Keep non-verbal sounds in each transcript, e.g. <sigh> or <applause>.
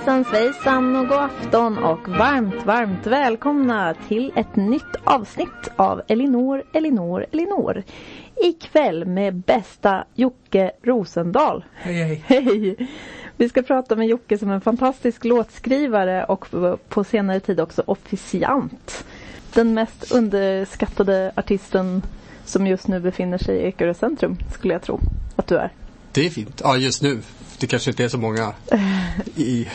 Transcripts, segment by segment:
Hejsan svejsan och god afton och varmt, varmt välkomna till ett nytt avsnitt av Elinor, Elinor, Elinor. Ikväll med bästa Jocke Rosendahl. Hej hej. Hej! Vi ska prata med Jocke som en fantastisk låtskrivare och på senare tid också officiant. Den mest underskattade artisten som just nu befinner sig i Ekerö centrum skulle jag tro att du är. Det är fint. Ja, just nu. Det kanske inte är så många i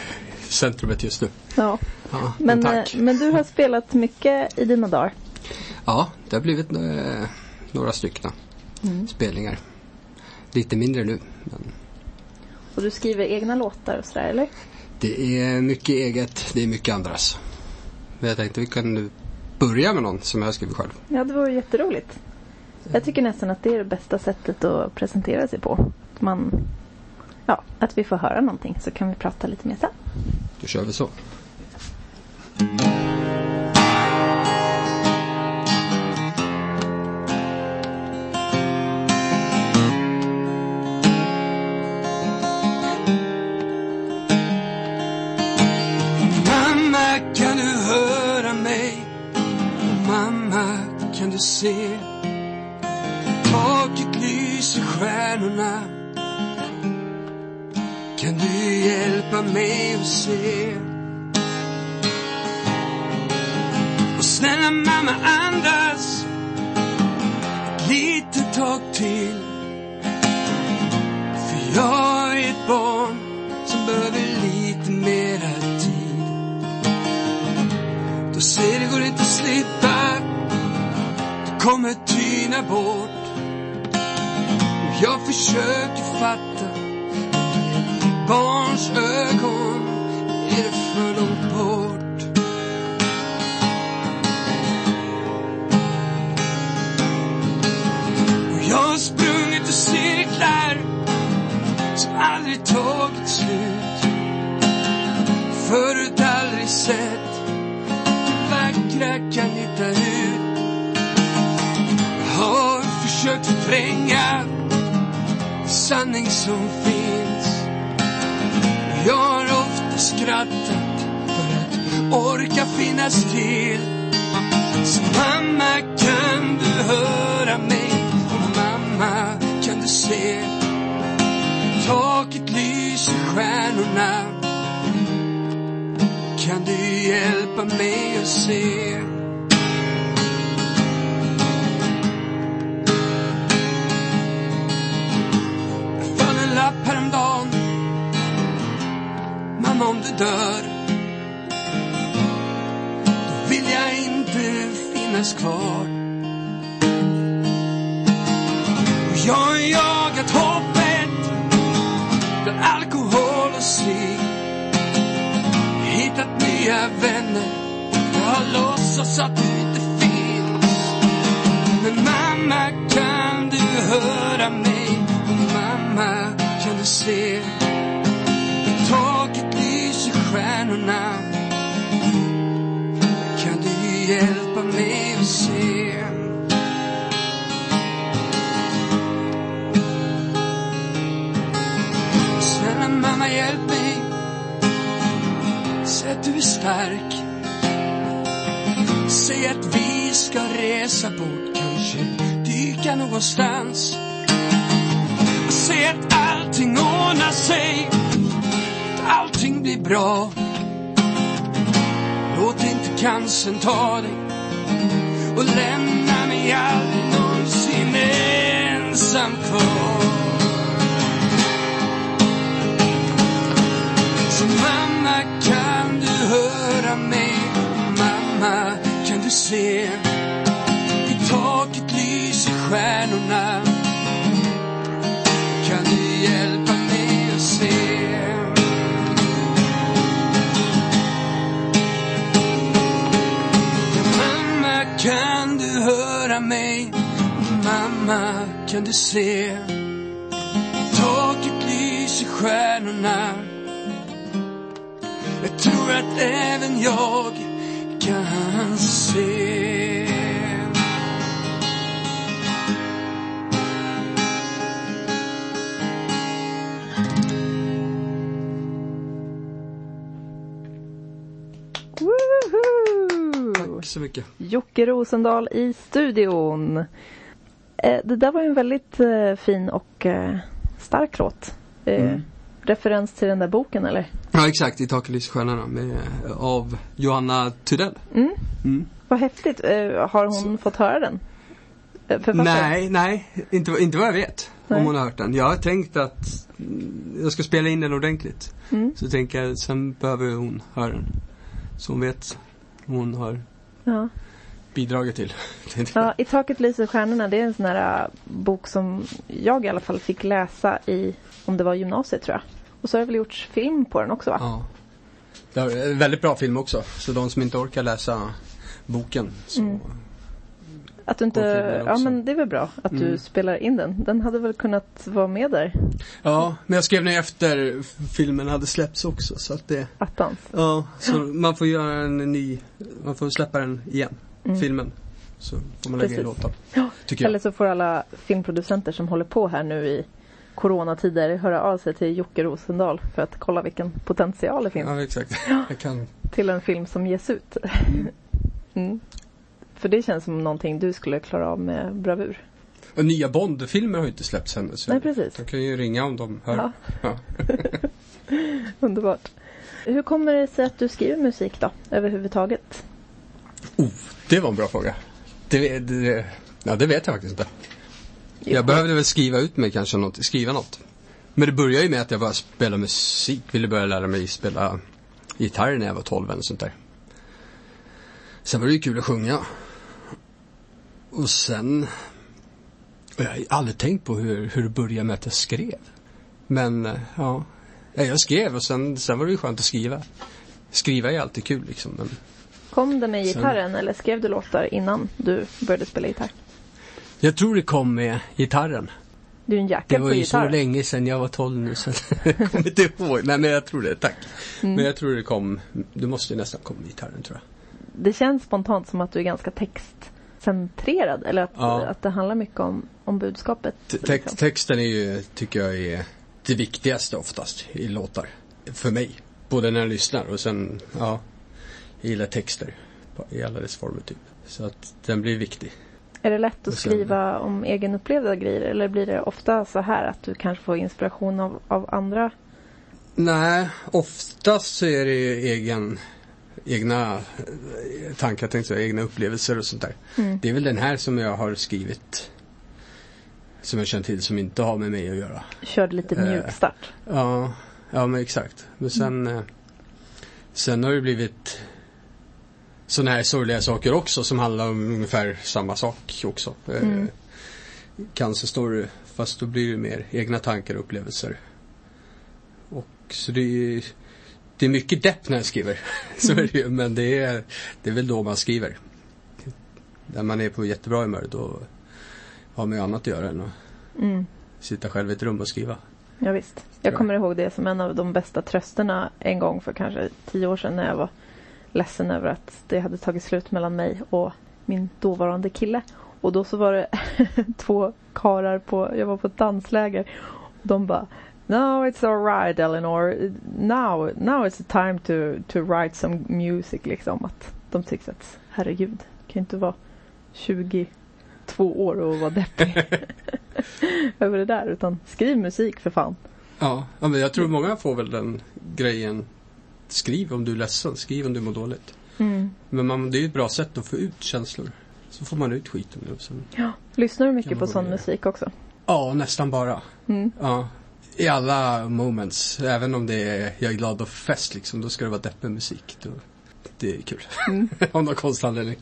centrumet just nu. Ja. Ja, men, Men, eh, men du har spelat mycket i dina dagar. Ja, det har blivit eh, några stycken Mm. spelningar. Lite mindre nu. Men Och du skriver egna låtar och sådär eller? det är mycket eget, det är mycket andras. Men jag tänkte vi kan nu börja med någon som jag har skrivit själv. Ja, det vore jätteroligt. Jag tycker nästan att det är det bästa sättet att presentera sig på. Man, ja, att vi får höra någonting så kan vi prata lite mer sen. Då kör vi så. Mamma kan du höra mig? Mamma kan du se? Taket lyser stjärnorna kan du hjälpa mig att se? Och snälla mamma andas ett litet tag till. För jag är ett barn som behöver lite mera tid. Du ser det går inte att slippa. Du kommer tyna bort. Och jag försöker fatta barns ögon är det för långt bort. Och jag har sprungit i cirklar som aldrig tagit slut. Förut aldrig sett det vackra kan hitta ut. Jag har försökt förtränga sanning som finns. Jag har ofta skrattat för att orka finnas till. Så mamma kan du höra mig? Och mamma kan du se? Taket lyser stjärnorna. Kan du hjälpa mig att se? Ensam om du dör. Då vill jag inte finnas kvar. Och jag har jagat hoppet Bland alkohol och cigg Hittat nya vänner. Jag har låtsats att du inte finns. Men mamma kan du höra mig? Och mamma kan du se stjärnorna. Kan du hjälpa mig att se? Snälla mamma hjälp mig. Säg att du är stark. Säg att vi ska resa bort Kanske dyka någonstans. Säg att allting ordnar sig bli bra. Låt inte cancern ta dig och lämna mig aldrig någonsin ensam kvar. Så mamma kan du höra mig? Mamma kan du se? I taket lyser stjärnorna. mamma kunde se. Taket lyser, stjärnorna. Jag tror att även jag kan se. Woho! Tack så mycket. Jocke Rosendal i studion. Eh, det där var en väldigt eh, fin och eh, stark låt. Mm. Referens till den där boken eller? Ja, exakt. I taket lyser stjärnorna med, av Johanna Tudell. Mm. Mm. Vad häftigt. Har hon fått höra den? Författaren? Nej, nej. Inte, inte vad jag vet. Nej. Om hon har hört den. Jag har tänkt att mm, jag ska spela in den ordentligt. Mm. Så tänker jag, sen behöver hon höra den. Så hon vet hon har Ja. Bidragit till. <laughs> Ja, I taket lyser stjärnorna. Det är en sån här äh, bok som jag i alla fall fick läsa i, om det var gymnasiet tror jag. Och så har det väl gjorts film på den också va? Ja. Det är en väldigt bra film också. Så de som inte orkar läsa boken så Mm. Att du inte, ja men det är väl bra att du Mm. spelar in den. Den hade väl kunnat vara med där, Ja, men jag skrev ner efter filmen hade släppts också så att det attans. Ja, så man får göra en ny, man får släppa den igen, Mm. filmen. Så får man lägga in låtar. Eller så får alla filmproducenter som håller på här nu i coronatider höra av sig till Jocke Rosendahl för att kolla vilken potential det finns Ja, exakt. <laughs> Kan. till en film som ges ut. <laughs> Mm. För det känns som någonting du skulle klara av med bravur. Och nya Bond-filmer har ju inte släppts ännu. Så Nej, precis. De kan ju ringa om de hör. Ja. Ja. <laughs> Underbart. Hur kommer det sig att du skriver musik då, överhuvudtaget? Det var en bra fråga. Det, det, ja, det vet jag faktiskt inte. Jag behövde väl skriva ut mig kanske, något, skriva något. Men det började ju med att jag började spela musik. Ville börja lära mig spela gitarr när jag var 12 eller sånt där. Sen var det ju kul att sjunga. Och sen... Och jag har aldrig tänkt på hur, hur det började med att jag skrev. Men, eh, ja. Ja, Jag skrev och sen, sen var det ju skönt att skriva. Skriva är alltid kul liksom. Men Kom det med Sen- gitarren eller skrev du låtar innan du började spela gitarr? jag tror det kom med gitarren. Du är en Det jäkel var på ju gitarr. så länge sedan jag var 12 nu så <laughs> jag kommer inte ihåg. Nej men jag tror det, tack. Mm. Men jag tror det kom, det måste ju nästan komma med gitarren tror jag. Det känns spontant som att du är ganska textcentrerad eller att, Ja. att det handlar mycket om, om budskapet. Te- liksom. text, texten är ju, tycker jag är det viktigaste oftast i låtar. För mig. Både när jag lyssnar och sen, ja. Jag gillar texter. I alla dess former typ. Så att den blir viktig. Är det lätt att skriva om egenupplevda grejer eller blir det ofta så här att du kanske får inspiration av, av andra? Nej, oftast så är det ju egen, egna eh, tankar, tänkte jag, egna upplevelser och sånt där. Mm. Det är väl den här som jag har skrivit som jag känner till som inte har med mig att göra. Körde lite Eh. mjukstart. Ja, ja men exakt. Men sen, eh, sen har det blivit sådana här sorgliga saker också som handlar om ungefär samma sak också. Eh, Mm. Cancerstory, fast då blir det mer egna tankar och upplevelser. Och så det är, det är mycket depp när jag skriver. <laughs> så är det ju, men det är, det är väl då man skriver. När man är på jättebra humör då har man ju annat att göra än att Mm. sitta själv i ett rum och skriva. Ja, visst. Jag. kommer ihåg det som en av de bästa trösterna en gång för kanske tio år sedan när jag var ledsen över att det hade tagit slut mellan mig och min dåvarande kille. Och då så var det <laughs> två karar på, jag var på ett dansläger. Och de bara No, it's alright Eleanor. Now, now it's the time to, to write some music liksom. Att de tyckte att herregud, kan inte vara 22 år och vara deppig <laughs> <laughs> över det där. Utan skriv musik för fan. Ja men jag tror många får väl den grejen. Skriv om du är ledsen, skriv om du mår dåligt. Mm. Men man, det är ju ett bra sätt att få ut känslor. Så får man ut skiten nu. Sen, Ja. Lyssnar du mycket på sån göra. musik också? ja, nästan bara. Mm. Ja. I alla moments. Även om det är jag är glad och fest liksom. Då ska det vara deppig musik. Då, det är kul. Mm. <laughs> Av någon konstig anledning.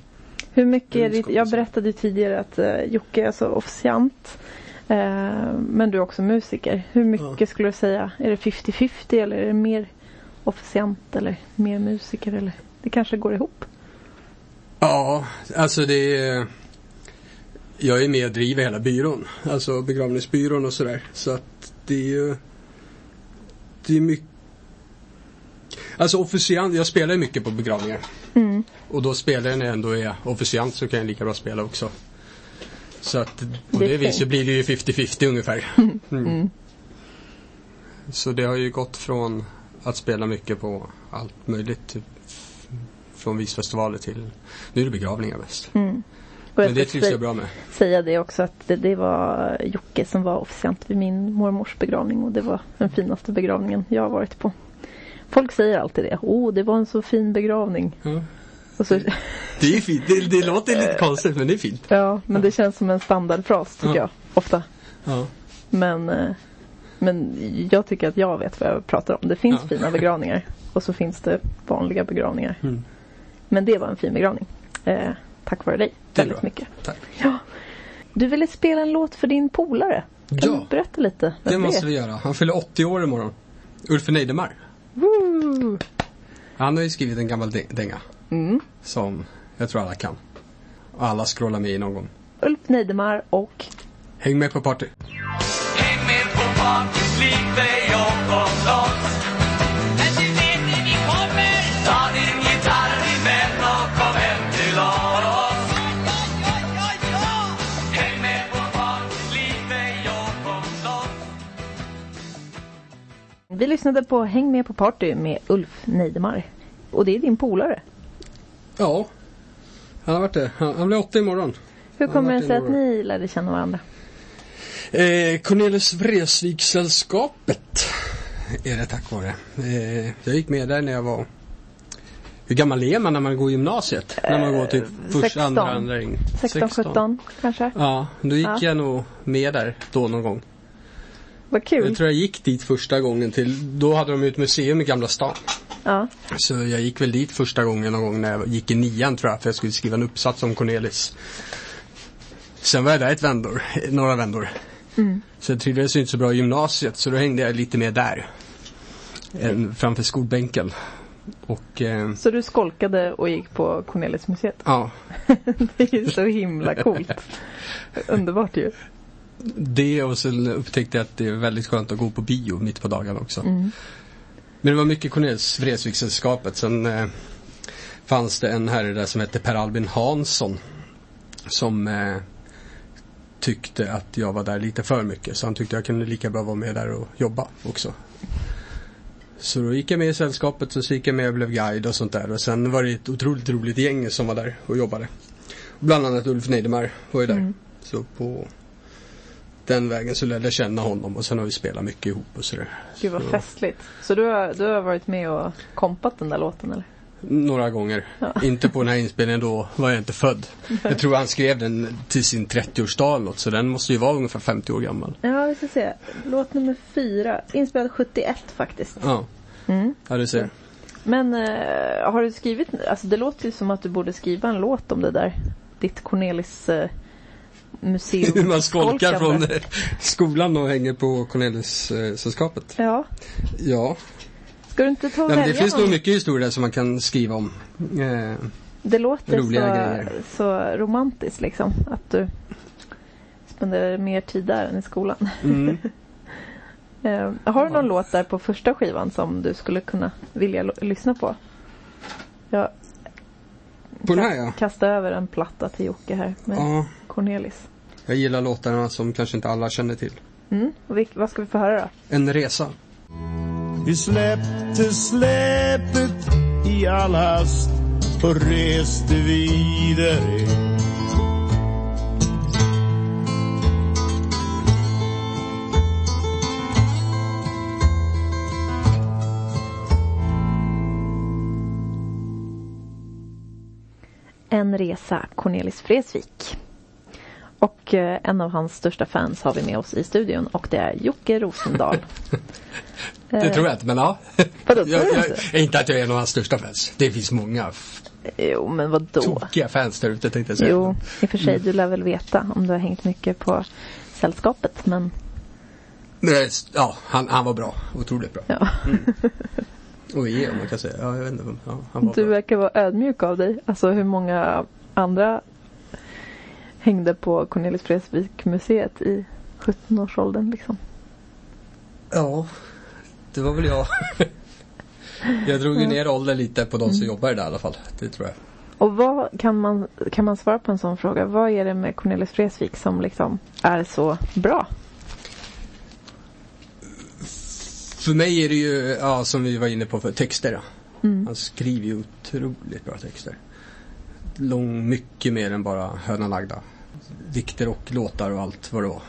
Hur mycket är Det jag berättade ju tidigare att uh, Jocke är så officiant. Eh, men du är också musiker. Hur mycket Ja. skulle du säga? Är det 50-50 eller är det mer officiant eller mer musiker? Eller? Det kanske går ihop? Ja, alltså det är... Jag är med och driver hela byrån. Alltså begravningsbyrån och sådär. Så att det är ju... Det är mycket... Alltså officiant, jag spelar ju mycket på begravningar. Mm. Och då spelar jag när jag ändå är officiant så kan jag lika bra spela också. Så att på Det det, viset blir det ju 50-50 ungefär. <laughs> Mm. Mm. Så det har ju gått från att spela mycket på allt möjligt. Typ från visfestivaler till, nu är det begravningar mest. Mm. Men det trivs jag bra med. säga det också att det, det var Jocke som var officiant vid min mormors begravning och det var den finaste begravningen jag har varit på. Folk säger alltid det. Åh, det var en så fin begravning. Och så, Det är fint, det, det låter lite konstigt men det är fint. ja, men det känns som en standardfras tycker Ja. jag. Ofta. Ja. Men, eh, men jag tycker att jag vet vad jag pratar om. Det finns Ja. fina begravningar. Och så finns det vanliga begravningar. Mm. Men det var en fin begravning. Eh, tack vare dig. Väldigt bra. mycket. Tack. Ja. Du ville spela en låt för din polare. Kan Ja. du berätta lite? Det måste vi göra. Han fyller 80 år imorgon. Ulf Neidemar. Woo! Han har ju skrivit en gammal dä- dänga. Mm. Som jag tror alla kan. Och alla scrollar med i någon gång. Ulf Neidemar och Häng med på party. Och. Men du vet när vi kommer. Ta din gitarr, din vän och kom hem till oss. Häng med på partyt, slit dig och kom loss. vi lyssnade på Häng med på party med Ulf Neidemar. Och det är din polare. Ja. Han har varit det. Han, han blir 80 imorgon. Hur kommer det sig att ni lärde känna varandra? Eh, Cornelis Vreeswijk-sällskapet är det tack vare. Eh, jag gick med där när jag var... Hur gammal är man när man går gymnasiet? när man går typ första, 16. andra, andra ring. 16, 17 kanske? Ja, då gick Ja. jag nog med där då någon gång. Vad kul. Jag tror jag gick dit första gången till, då hade de ju ett museum i Gamla stan. Ja. Så jag gick väl dit första gången någon gång när jag gick i nian tror jag, för jag skulle skriva en uppsats om Cornelis. Sen var jag där ett vändor, några vändor. Mm. Så jag trivdes ju inte så bra i gymnasiet, så då hängde jag lite mer där. Än framför skolbänken. Och eh, Så du skolkade och gick på Cornelismuseet? ja, <laughs> Det är ju så himla coolt. <laughs> Underbart ju. det och sen upptäckte jag att det är väldigt skönt att gå på bio mitt på dagen också. Mm. Men det var mycket Cornelis Vreeswijk-sällskapet. Sen eh, fanns det en herre där som hette Per Albin Hansson. Som eh, tyckte att jag var där lite för mycket. Så han tyckte jag kunde lika bra vara med där och jobba också. Så då gick jag med i sällskapet och så gick jag med och blev guide och sånt där. Och sen var det ett otroligt roligt gäng som var där och jobbade. Bland annat Ulf Neidemar var ju där. Mm. Så på den vägen så lärde jag känna honom och sen har vi spelat mycket ihop och sådär. Gud vad Så- festligt. Så du har, du har varit med och kompat den där låten eller? Några gånger. Ja. Inte på den här inspelningen då var jag inte född. Jag tror han skrev den till sin 30-årsdag eller något, så den måste ju vara ungefär 50 år gammal. Ja, vi ska se. Låt nummer fyra. Inspelad 71 faktiskt. Ja, Mm. ja du ser. Men eh, har du skrivit, alltså det låter ju som att du borde skriva en låt om det där. Ditt Cornelis eh, museum. <laughs> Hur man skolkar från eh, skolan och hänger på Cornelis-sällskapet. Ja. Ja, Ska du inte ta och ja men det välja finns någon? nog mycket historier som man kan skriva om. Eh, Det låter så, grejer. så romantiskt liksom. Att du spenderar mer tid där än i skolan. mm. <laughs> Eh, har du någon låt där på första skivan som du skulle kunna vilja lyssna på? Jag På den här ja. kastar över en platta till Jocke här med ja. Cornelis. Jag gillar låtarna som kanske inte alla känner till. Mm. Och vilk- vad ska vi få höra då? En resa. Vi släppte släpet i all hast och reste vidare. En resa, Cornelis Vreeswijk. Och eh, en av hans största fans har vi med oss i studion och det är Jocke Rosendahl. <laughs> Det tror jag inte, men ja. <laughs> Vadå, jag, jag, inte? att jag är en av hans största fans. Det finns många Jo, men vad då? tokiga fans där ute tänkte jag säga. Jo, i och för sig, du lär väl veta om du har hängt mycket på sällskapet, men Ja, han, han var bra. Otroligt bra. ja. Och är om man kan säga. Ja, jag vet inte. Ja, han var Du bra. verkar vara ödmjuk av dig. Alltså hur många andra hängde på Cornelis Vreeswijk museet i 17-årsåldern liksom. Ja, det var väl jag. <laughs> jag drog ju ner åldern lite på de Mm. som jobbar där i alla fall. Det tror jag. Och vad kan man, kan man svara på en sån fråga? Vad är det med Cornelis Vreeswijk som liksom är så bra? För mig är det ju, ja, som vi var inne på för texter. ja. Han skriver ju otroligt bra texter. Lång, mycket mer än bara hönan lagda. Dikter och låtar och allt vad det var.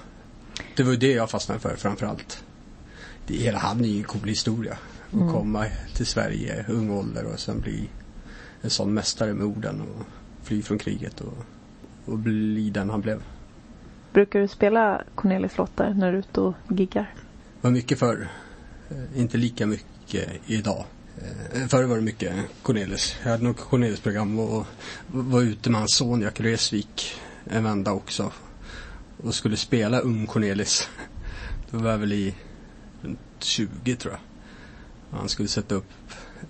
Det var ju det jag fastnade för framför allt. Det, hela han är ju en cool historia. Att komma till Sverige, ung ålder och sen bli en sån mästare med orden och fly från kriget och, och bli den han blev. Brukar du spela Cornelis låtar när du är ute och giggar? var mycket förr. Eh, Inte lika mycket idag. Eh, Förr var det mycket Cornelis. Jag hade nog Cornelis-program och var ute med hans son Jack Resvik en vända också. Och skulle spela Ung Cornelis. Då var jag väl i runt 20 tror jag. Han skulle sätta upp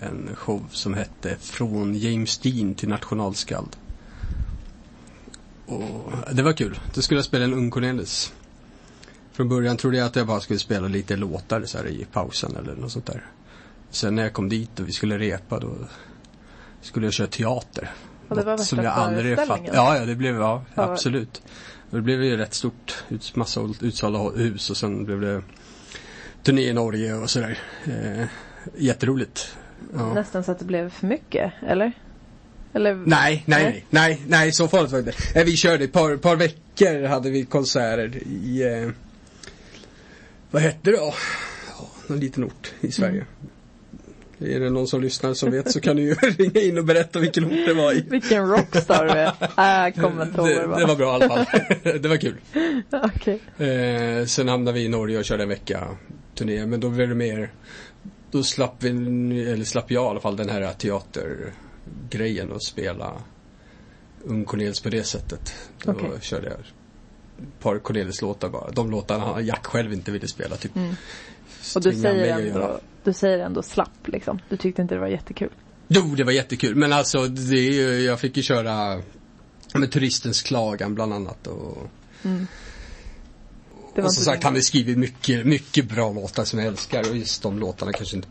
en show som hette Från James Dean till nationalskald. Och det var kul. Då skulle jag spela en Ung Cornelis. Från början trodde jag att jag bara skulle spela lite låtar så här i pausen eller något sånt där. Sen när jag kom dit och vi skulle repa då skulle jag köra teater. Och det var värsta som jag aldrig fatt... Ja, ja, det blev, ja, Ja. absolut. Och det blev ju rätt stort. Massa utsålda hus och sen blev det turné i Norge och sådär. Eh, jätteroligt. Ja. Nästan så att det blev för mycket, eller? Eller? Nej, nej, nej, nej, nej, så farligt var det inte. Nej, Vi körde ett par, par veckor hade vi konserter i, eh, vad hette det då? Någon liten ort i Sverige. Är det någon som lyssnar som vet så kan du ju <laughs> ringa in och berätta vilken ort det var i. Vilken rockstar du är. Äh, vad Det, det var. bra i alla fall. <laughs> det var kul. Okej. Eh, sen hamnade vi i Norge och körde en vecka turné. Men då blev det mer, då slapp vi, eller slapp jag i alla fall den här teatergrejen och spela Ung Cornelis på det sättet. Då Okej. körde jag ett par Cornelis-låtar bara. De låtarna Jack själv inte ville spela. Typ. Mm. Och du säger, ändå, du säger ändå slapp liksom. Du tyckte inte det var jättekul. Jo, det var jättekul. Men alltså, det jag fick ju köra med Turistens klagan bland annat. Och, Det var och som sagt, han har skrivit mycket, mycket bra låtar som jag älskar. Och just de låtarna kanske inte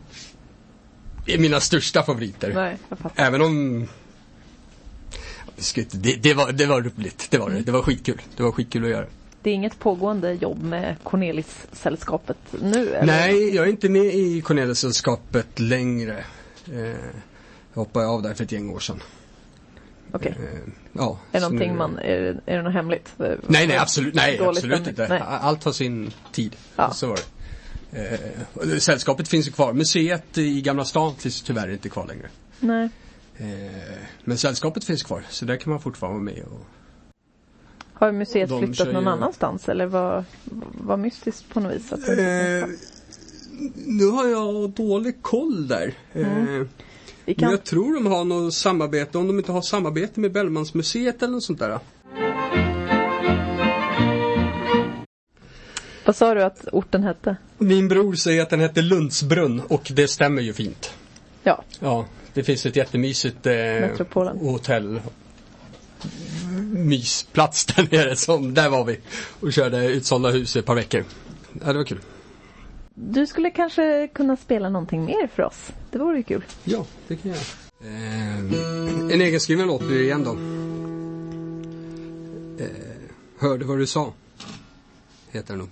är mina största favoriter. Nej. Även om det, det, var, det var roligt. Det var det. Det var skitkul. Det var skitkul att göra. Det är inget pågående jobb med Cornelis-sällskapet nu? Eller? Nej, jag är inte med i Cornelis-sällskapet längre. Eh, jag hoppade av där för ett gäng år sedan. Okej. Eh, ja, Är någonting nu- man, är, det- är det något hemligt? Nej, nej, absolut, nej, absolut inte. Nej. Allt har sin tid. Ja. Så var det. Eh, sällskapet finns ju kvar. Museet i Gamla stan finns tyvärr inte kvar längre. Nej. Eh, men sällskapet finns kvar, så där kan man fortfarande vara med. Och... Har museet De flyttat kör någon annanstans eller vad, vad mystiskt på något vis? Att Eh, nu har jag dålig koll där. Eh, Vi Men kan, jag tror de har något samarbete, om de inte har samarbete med Bellmansmuseet eller något sånt där. vad sa du att orten hette? Min bror säger att den heter Lundsbrunn och det stämmer ju fint. Ja, Ja, det finns ett jättemysigt eh, hotell mysplats där nere. Som, där var vi och körde utsålda hus i ett par veckor. Ja, det var kul. du skulle kanske kunna spela någonting mer för oss. Det vore ju kul. Ja, det kan jag. Eh, en egenskriven låt blir det igen då. Eh, hörde vad du sa. Heter den nog.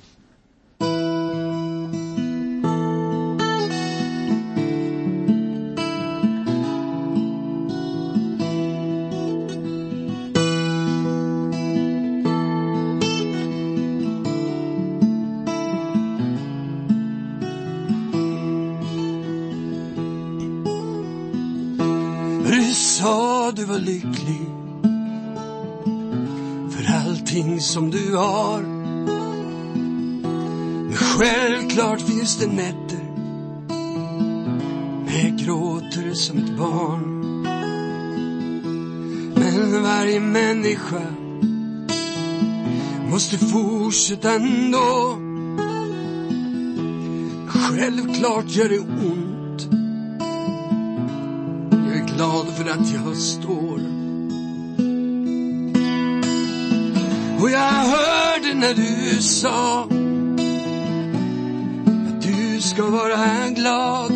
Självklart nätter när jag gråter som ett barn. Men varje människa måste fortsätta ändå. Självklart gör det ont jag är glad för att jag står. Och jag hörde när du sa ska vara glad.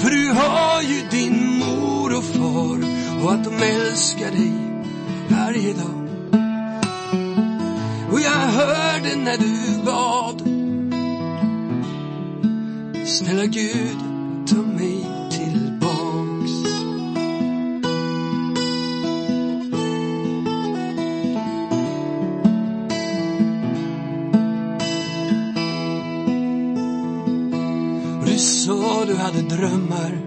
För du har ju din mor och far och att de älskar dig varje dag. Och jag hörde när du bad Snälla Gud, drömmar.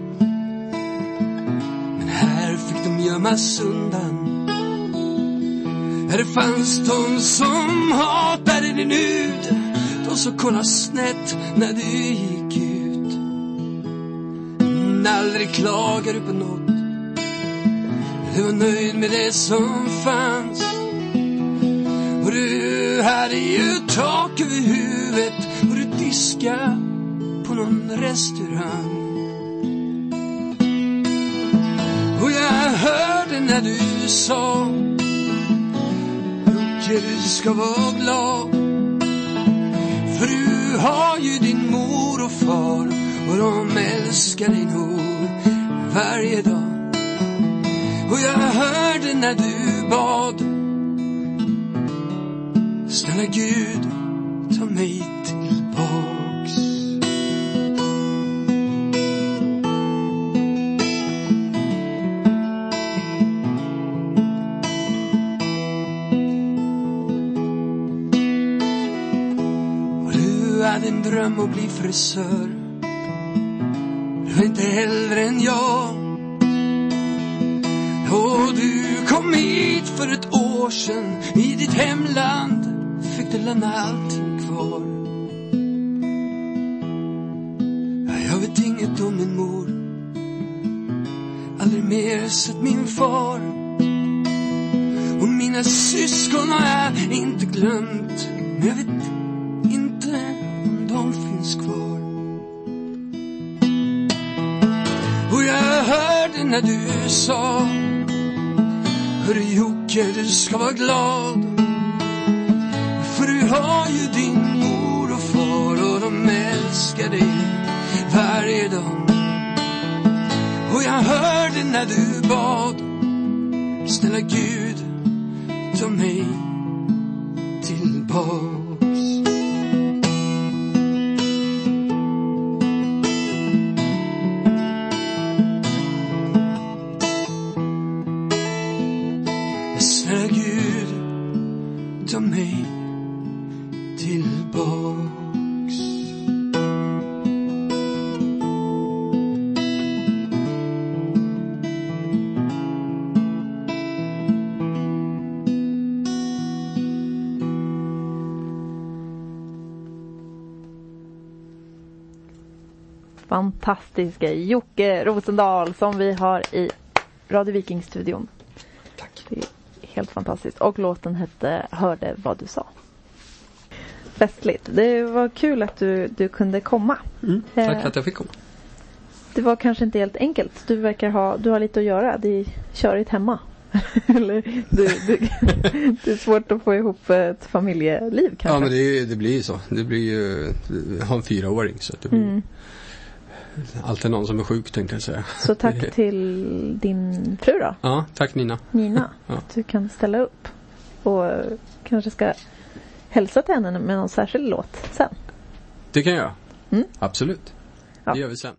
Men här fick de gömmas undan. Här fanns de som hatade din hud. De som kollade snett när du gick ut. Men aldrig klagade du på något. Du var nöjd med det som fanns. Och du hade ju tak över huvudet och du diska på någon restaurang. Och jag hörde när du sa Jocke, du ska vara glad. För du har ju din mor och far och de älskar dig nog varje dag. Och jag hörde när du bad Snälla Gud, ta mig att. Du var inte äldre än jag. Och du kom hit för ett år sedan i ditt hemland fick du lämna allting kvar. Jag vet inget om min mor. Aldrig mer sett min far. Och mina syskon har jag inte glömt. Men jag vet finns kvar. Och jag hörde när du sa Hörru Jocke, du ska vara glad. För du har ju din mor och far och de älskar dig varje dag. Och jag hörde när du bad Snälla Gud, ta mig tillbaks Fantastiska Jocke Rosendal som vi har i Radio Viking-studion. Tack. Det är helt fantastiskt. Och låten hette Hörde vad du sa. Festligt. Det var kul att du, du kunde komma. Mm, tack Eh, för att jag fick komma. Det var kanske inte helt enkelt. Du verkar ha, du har lite att göra. Det är körigt hemma. <laughs> Eller du, du, <laughs> det är svårt att få ihop ett familjeliv kanske. Ja men det, det blir ju så. Det blir ju, jag har en fyraåring så det blir Mm. <laughs> alltid någon som är sjuk tänkte jag säga. Så tack <laughs> till din fru då, Ja, tack Nina. Nina. <laughs> Ja. Att du kan ställa upp. Och kanske ska hälsa till henne med någon särskild låt sen. Det kan jag. Mm. Absolut. Ja. Det gör vi sen.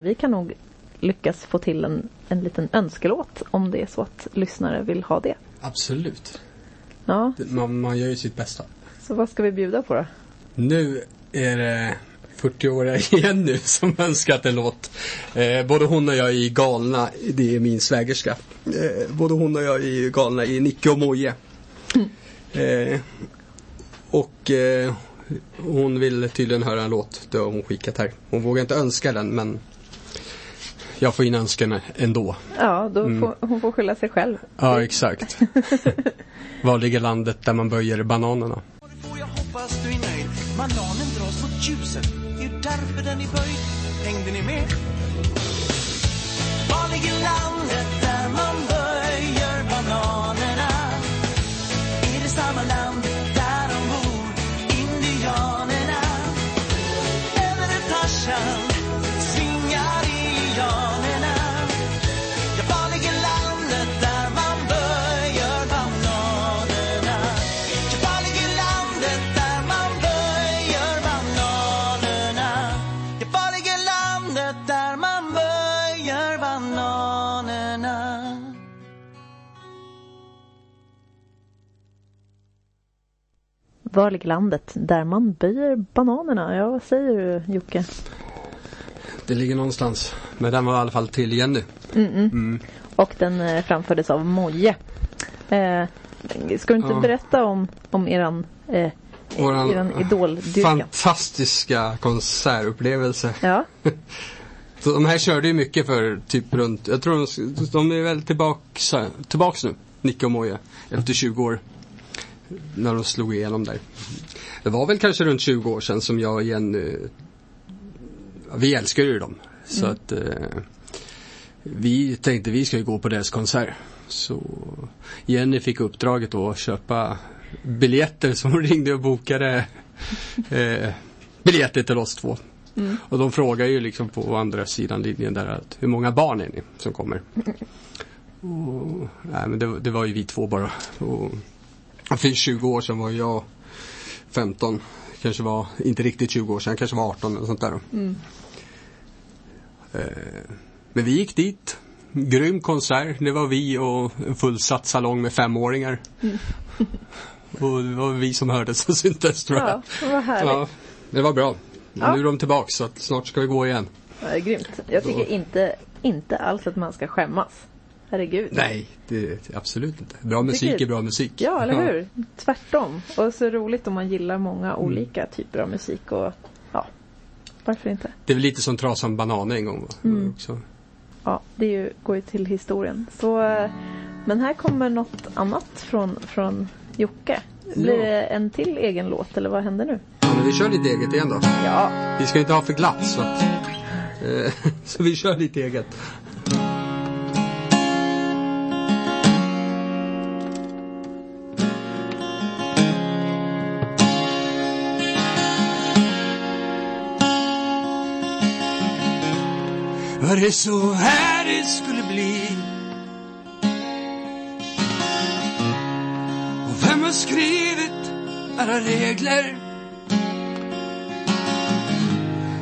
Vi kan nog lyckas få till en, en liten önskelåt om det är så att lyssnare vill ha det. Absolut. Ja, Man, man gör ju sitt bästa. så vad ska vi bjuda på då? Nu är det 40-åriga <laughs> Jenny som önskat en låt. Eh, både hon och jag är galna, det är min svägerska. Eh, både hon och jag är galna i Nicke och Moje. Eh, och eh, hon vill tydligen höra en låt, det har hon skickat här. Hon vågar inte önska den men jag får in önskan ändå. Ja, då Mm. får hon får skylla sig själv. Ja, exakt. <laughs> Var ligger landet där man böjer bananerna? Det får jag hoppas du är nöjd. Bananen dras mot ljuset. Det är ju därför den är böjd. Hängde ni med? Var ligger landet Var ligger landet där man böjer bananerna? Ja, vad säger du Jocke? Det ligger någonstans. Men den var i alla fall till Jenny. Mm. Och den eh, framfördes av Moje. Eh, ska du inte Ja. berätta om, om eran, eh, Våran eran idoldyrkan? fantastiska konsertupplevelse. Ja, <laughs> Så de här körde ju mycket för typ runt, jag tror de, de är väl tillbaks, tillbaks nu, Nicke och Moje, efter 20 år. När de slog igenom där. Det var väl kanske runt 20 år sedan som jag och Jenny, ja, vi älskar ju dem. Så att eh, vi tänkte vi ska ju gå på deras konsert. Så Jenny fick uppdraget då att köpa biljetter som hon ringde och bokade eh, biljetter till oss två. Och de frågar ju liksom på andra sidan linjen där att hur många barn är ni som kommer? <laughs> Och, nej men det, det var ju vi två bara. Och, för 20 år sedan var jag 15. Kanske var, inte riktigt 20 år sedan, kanske var 18 eller sånt där. då. Eh, men vi gick dit. Grym konsert. Det var vi och en fullsatt salong med femåringar. <laughs> och det var vi som hördes och syntes tror jag. ja vad härligt. Ja, det var bra. Ja. Nu är de tillbaks så snart ska vi gå igen. Ja, grymt. Jag tycker inte, inte alls att man ska skämmas. Herregud. Nej, det, absolut inte. Bra musik Tycker- är bra musik. Ja, eller hur? Tvärtom. Och så roligt om man gillar många olika typer av musik och ja, varför inte? Det är väl lite som Trasan Banan en gång? Mm. Också. Ja, det ju, går ju till historien. Så, eh, men här kommer något annat från, från Jocke. Blir Ja. det en till egen låt eller vad händer nu? Ja, men vi kör lite eget igen då. Ja, Vi ska inte ha för glatt så att... Eh, <laughs> så vi kör lite eget. Var det så här det skulle bli? Och vem har skrivit alla regler?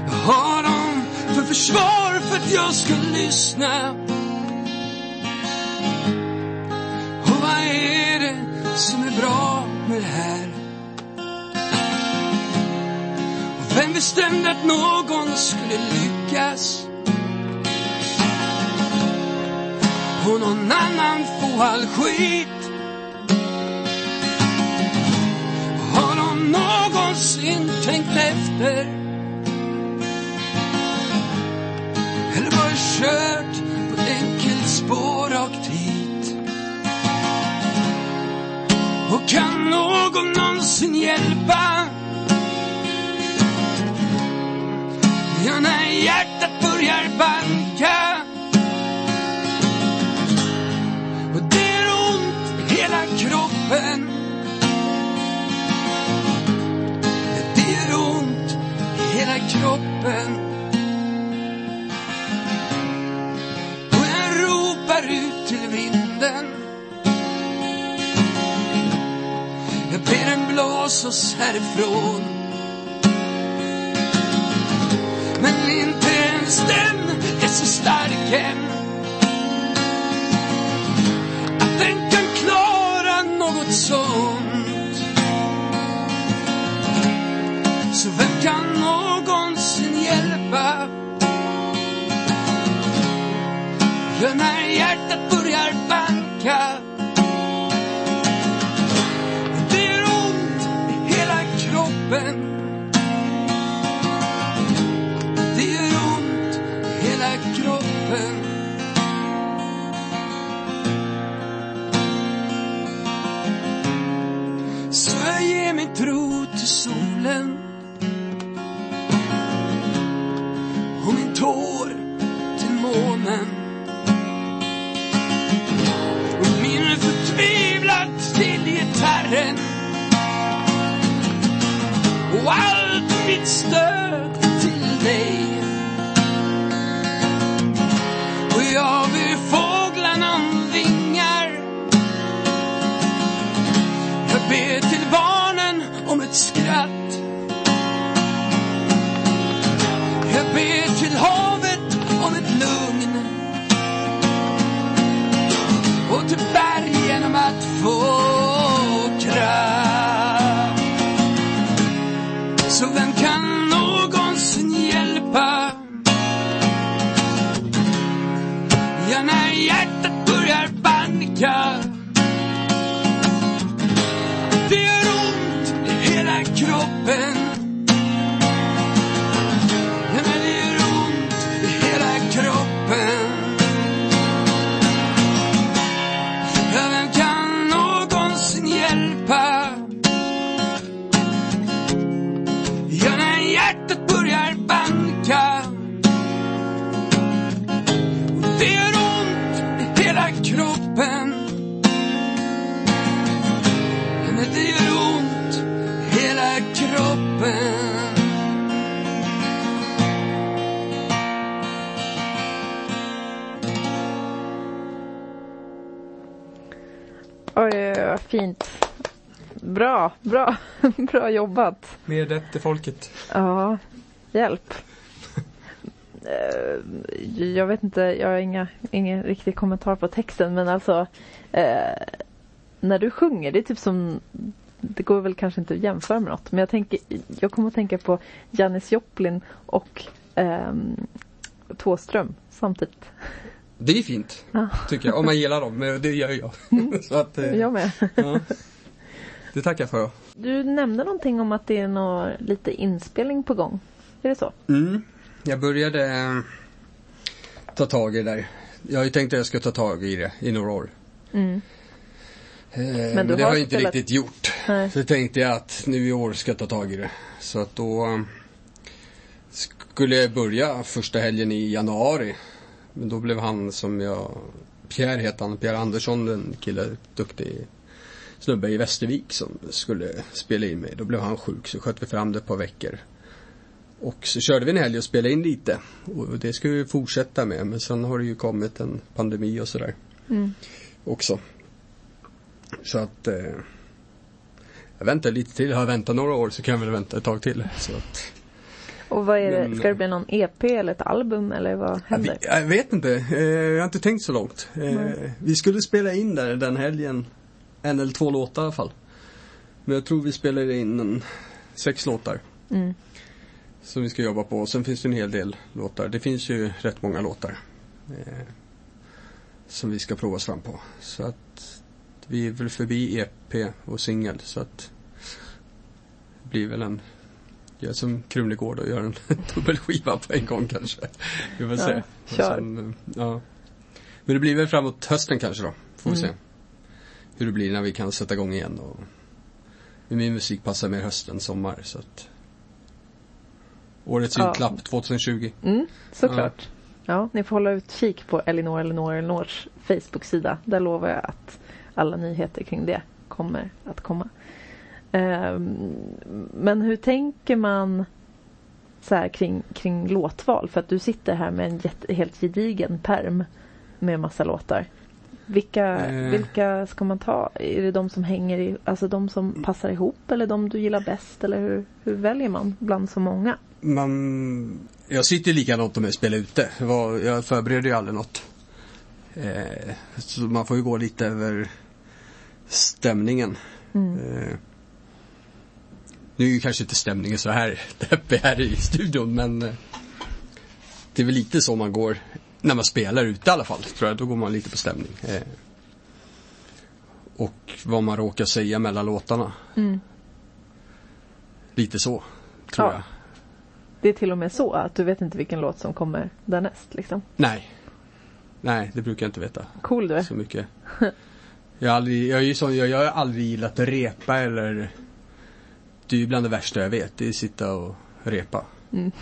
Jag har dem för försvar för att jag ska lyssna. Och vad är det som är bra med det här? Och vem bestämde att någon skulle lyckas? Och någon annan få all skit. Har de någonsin tänkt efter? Eller bara kört på ett enkelt spår rakt hit? Och kan någon någonsin hjälpa? Ja, när hjärtat börjar banka kroppen. Det gör ont i hela kroppen. Och jag ropar ut till vinden. Jag ber den blåsa oss härifrån. Men inte ens den gitarren och allt mitt stöd till dig. Och jag ber fåglarna om vingar. Jag ber till barnen om ett skratt. Jag ber till havet fint. Bra, bra, <laughs> bra jobbat. Mer rätt till folket. Ja, hjälp. Eh, Jag vet inte, jag har inga, ingen riktig kommentar på texten men alltså eh, när du sjunger, det är typ som det går väl kanske inte att jämföra med något men jag, tänker, jag kommer att tänka på Janis Joplin och ehm, Thåström samtidigt. Det är fint, Ja. tycker jag. Om man gillar dem, men det gör jag. <laughs> Så att, eh, Jag med. ja. Det tackar jag för. Du nämnde någonting om att det är nå lite inspelning på gång. Är det så? Mm. Jag började eh, ta tag i det där. Jag har ju tänkt att jag ska ta tag i det i några år. Mm. Eh, men, du det har har jag inte spelat- riktigt gjort. Nej. Så tänkte jag att nu i år ska jag ta tag i det. Så att då eh, skulle jag börja första helgen i januari. Men då blev han som jag, Pierre heter han, Pierre Andersson, en kille, duktig snubbe i Västervik som skulle spela in mig. Då blev han sjuk så sköt vi fram det ett par veckor. Och så körde vi en helg och spelade in lite. Och det ska vi fortsätta med. Men sen har det ju kommit en pandemi och sådär. Mm. Också. Så att eh, jag väntar lite till. Har jag väntat några år så kan jag väl vänta ett tag till. Så att, Och vad är det, Men- ska det bli någon EP eller ett album eller vad händer? jag vet inte. Eh, jag har inte tänkt så långt. Eh, vi skulle spela in där den helgen. En eller två låtar i alla fall. Men jag tror vi spelar in en, sex låtar. Mm. Som vi ska jobba på. Sen finns det en hel del låtar. Det finns ju rätt många låtar. Eh, som vi ska prova oss fram på. Så att vi är väl förbi EP och singel. Så att det blir väl en Gör som Krumlegård och gör en <laughs> dubbelskiva på en gång kanske. Vi får Ja, se. Och kör. sen, eh, ja. Men det blir väl framåt hösten kanske då. Får vi Mm. se. Hur det blir när vi kan sätta igång igen. Och min musik passar mer höst än sommar. Så att Årets Ja. julklapp 2020. Mm, såklart. Ja. ni får hålla utkik på Elinor Elinor Elinors Facebook-sida. Där lovar jag att alla nyheter kring det kommer att komma. Ehm, men hur tänker man så här kring, kring låtval? För att du sitter här med en jätte, helt gedigen perm med massa låtar. Vilka, Eh. vilka ska man ta? Är det de som hänger i, alltså de som passar ihop eller de du gillar bäst? Eller hur, hur väljer man bland så många? Man, jag sitter likadant om jag spelar ute. Jag förbereder ju aldrig något. Eh, så man får ju gå lite över stämningen. Mm. Eh, nu är ju kanske inte stämningen så här deppig här i studion men eh, det är väl lite så man går när man spelar ute i alla fall. Tror jag. Då går man lite på stämning. Eh, och vad man råkar säga mellan låtarna. Mm. Lite så, tror Ja. jag. Det är till och med så att du vet inte vilken låt som kommer därnäst liksom. Nej. Nej, det brukar jag inte veta Cool du är. så mycket. Jag har aldrig, jag är ju sån, jag, jag har aldrig gillat att repa eller Det är ju bland det värsta jag vet, det är att sitta och repa. Mm.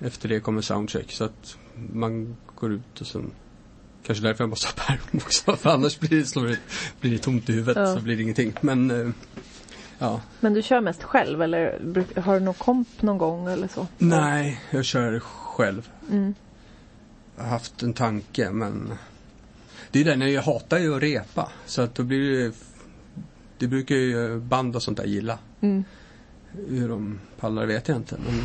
Efter det kommer soundcheck så att man går ut och sen Kanske därför jag måste ha pärm också för annars blir det, slår det, blir det tomt i huvudet Ja. så blir det ingenting. Men eh, Ja. Men du kör mest själv eller har du någon komp någon gång eller så? Nej, jag kör själv. Mm. Jag har haft en tanke men Det är det, när jag hatar ju att repa. Så att då blir det Det brukar ju band och sånt där gilla. Mm. Hur de pallar vet jag inte. Men,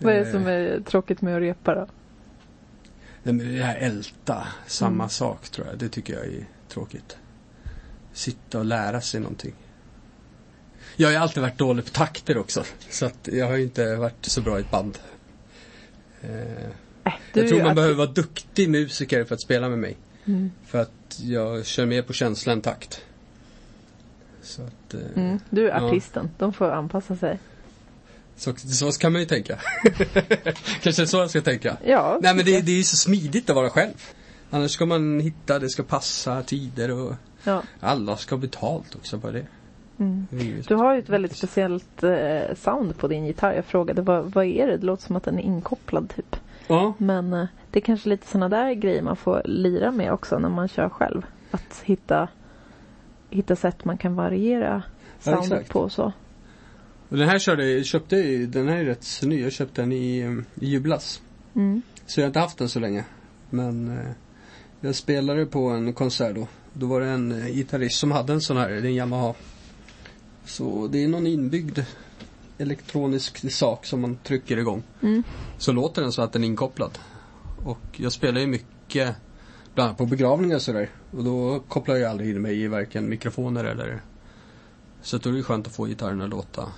Vad är det eh, som är tråkigt med att repa då? det här älta, samma Mm. sak tror jag. Det tycker jag är tråkigt. Sitta och lära sig någonting. Jag har ju alltid varit dålig på takter också. Så att jag har ju inte varit så bra i ett band. Eh, Äh, jag tror man behöver vara duktig musiker för att spela med mig. Mm. För att jag kör mer på känsla än takt. Att, eh, Mm. Du är Ja. artisten, de får anpassa sig. så, så kan man ju tänka. <laughs> Kanske så jag ska tänka. Ja, Nej men det, det är ju så smidigt att vara själv. Annars ska man hitta, det ska passa tider och ja. alla ska ha betalt också på det. Mm. Du har ju ett väldigt speciellt eh, sound på din gitarr. Jag frågade vad, vad är det? Det låter som att den är inkopplad typ. Ja, Men eh, det är kanske lite sådana där grejer man får lira med också när man kör själv. Att hitta, hitta sätt man kan variera Ja, soundet exakt. på och så. och den här körde, köpte jag- den här är rätt ny. Jag köpte den i, i julas. Mm. Så jag har inte haft den så länge. Men eh, jag spelade på en konsert då. Då var det en eh, gitarrist som hade en sån här, en Yamaha. Så det är någon inbyggd elektronisk sak som man trycker igång. Mm. Så låter den så att den är inkopplad. Och jag spelar ju mycket, bland annat på begravningar och sådär. Och då kopplar jag aldrig in mig i varken mikrofoner eller så då är det skönt att få gitarren att låta,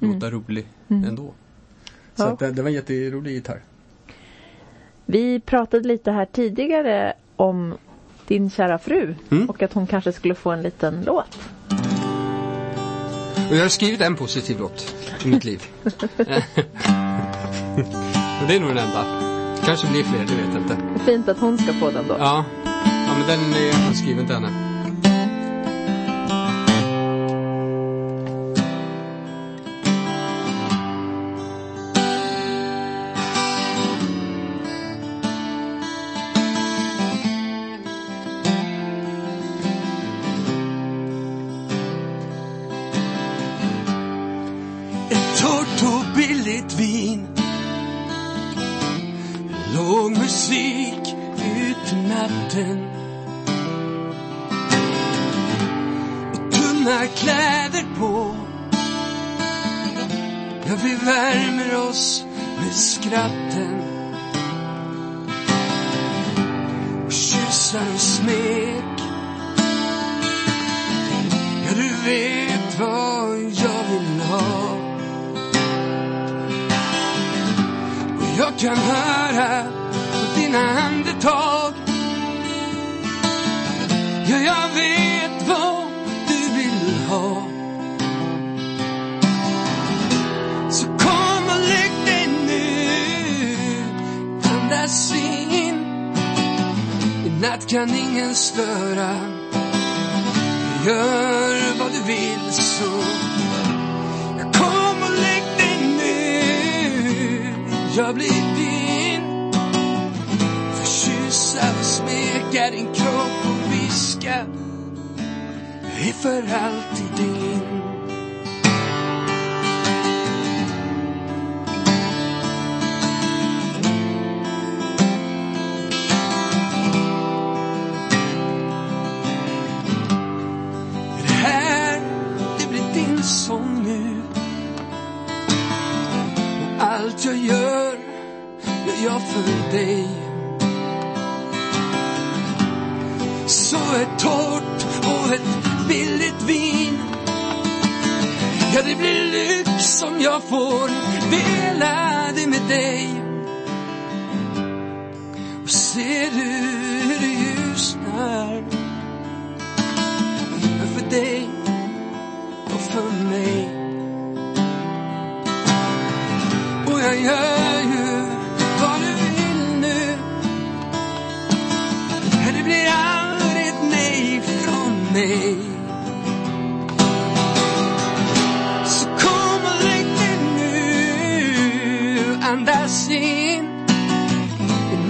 Mm. låta rolig Mm. ändå. Så Ja. det, det var en jätterolig gitarr. Vi pratade lite här tidigare om din kära fru Mm. och att hon kanske skulle få en liten låt. Och jag har skrivit en positiv låt i mitt liv. <laughs> <laughs> och det är nog den enda. Kanske blir fler, det vet jag inte. Fint att hon ska få den då. Ja, ja men den är jag skriven till henne. Ett torrt och billigt vin Låg musik ut i natten Och kläder på. Ja, vi värmer oss med skratten. Och kyssar och smek. Ja, du vet vad jag vill ha. Och jag kan höra på dina andetag. Ja, jag vet natt kan ingen störa. Gör vad du vill så Kom och lägg dig nu Jag blir din. Får kyssa och smeka din kropp och viska är för allt.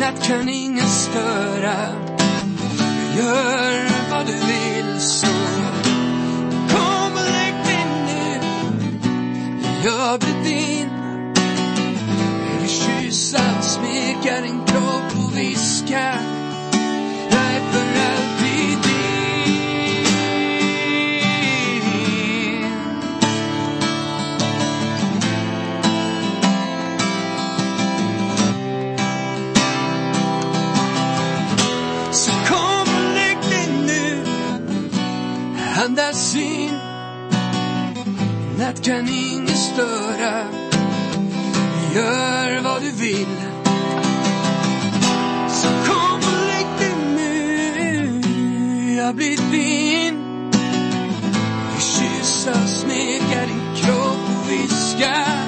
Natt kan ingen störa. Gör vad du vill så Kom och lägg dig nu. Jag blir din. Jag vill kyssa smeka din kropp och viska Andas in Natt kan ingen störa? Gör vad du vill. Så kom och lägg dig nu. Jag blir din. Vi pussa och smeka din kropp och viska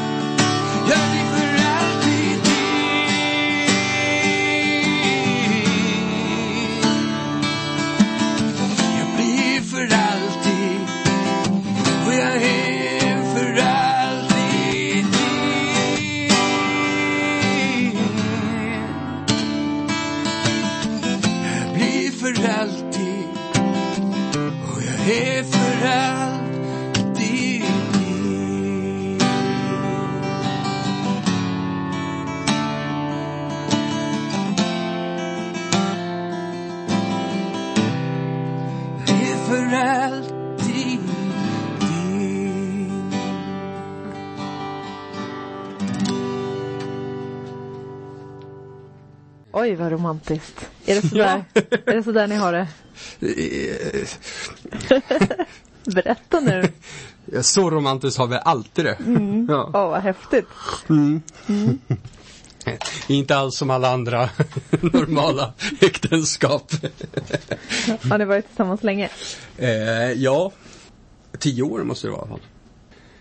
Oj, vad romantiskt. Är det sådär, <laughs> är det sådär ni har det? <laughs> Berätta nu. Ja, Så romantiskt har vi alltid det. Ja. Åh, vad häftigt. <laughs> Inte alls som alla andra normala äktenskap. Har ni varit tillsammans länge? Eh, ja, tio år måste det vara i alla fall.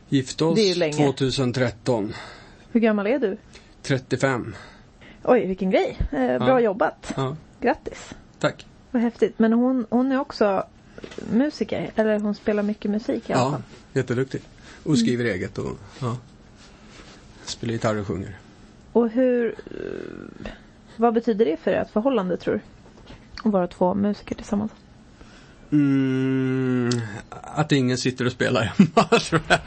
Gifte oss Det är ju länge. 2013. Hur gammal är du? 35. Oj, vilken grej. Eh, bra Ja. jobbat. Ja, Grattis. tack. Vad häftigt. Men hon, hon är också musiker. Eller hon spelar mycket musik i alla Ja, fall. jätteduktig. Och skriver eget och ja. Spelar gitarr och sjunger. Och hur... Vad betyder det för ert förhållande tror du? Att vara två musiker tillsammans. Mm, att ingen sitter och spelar hemma <laughs> tror jag.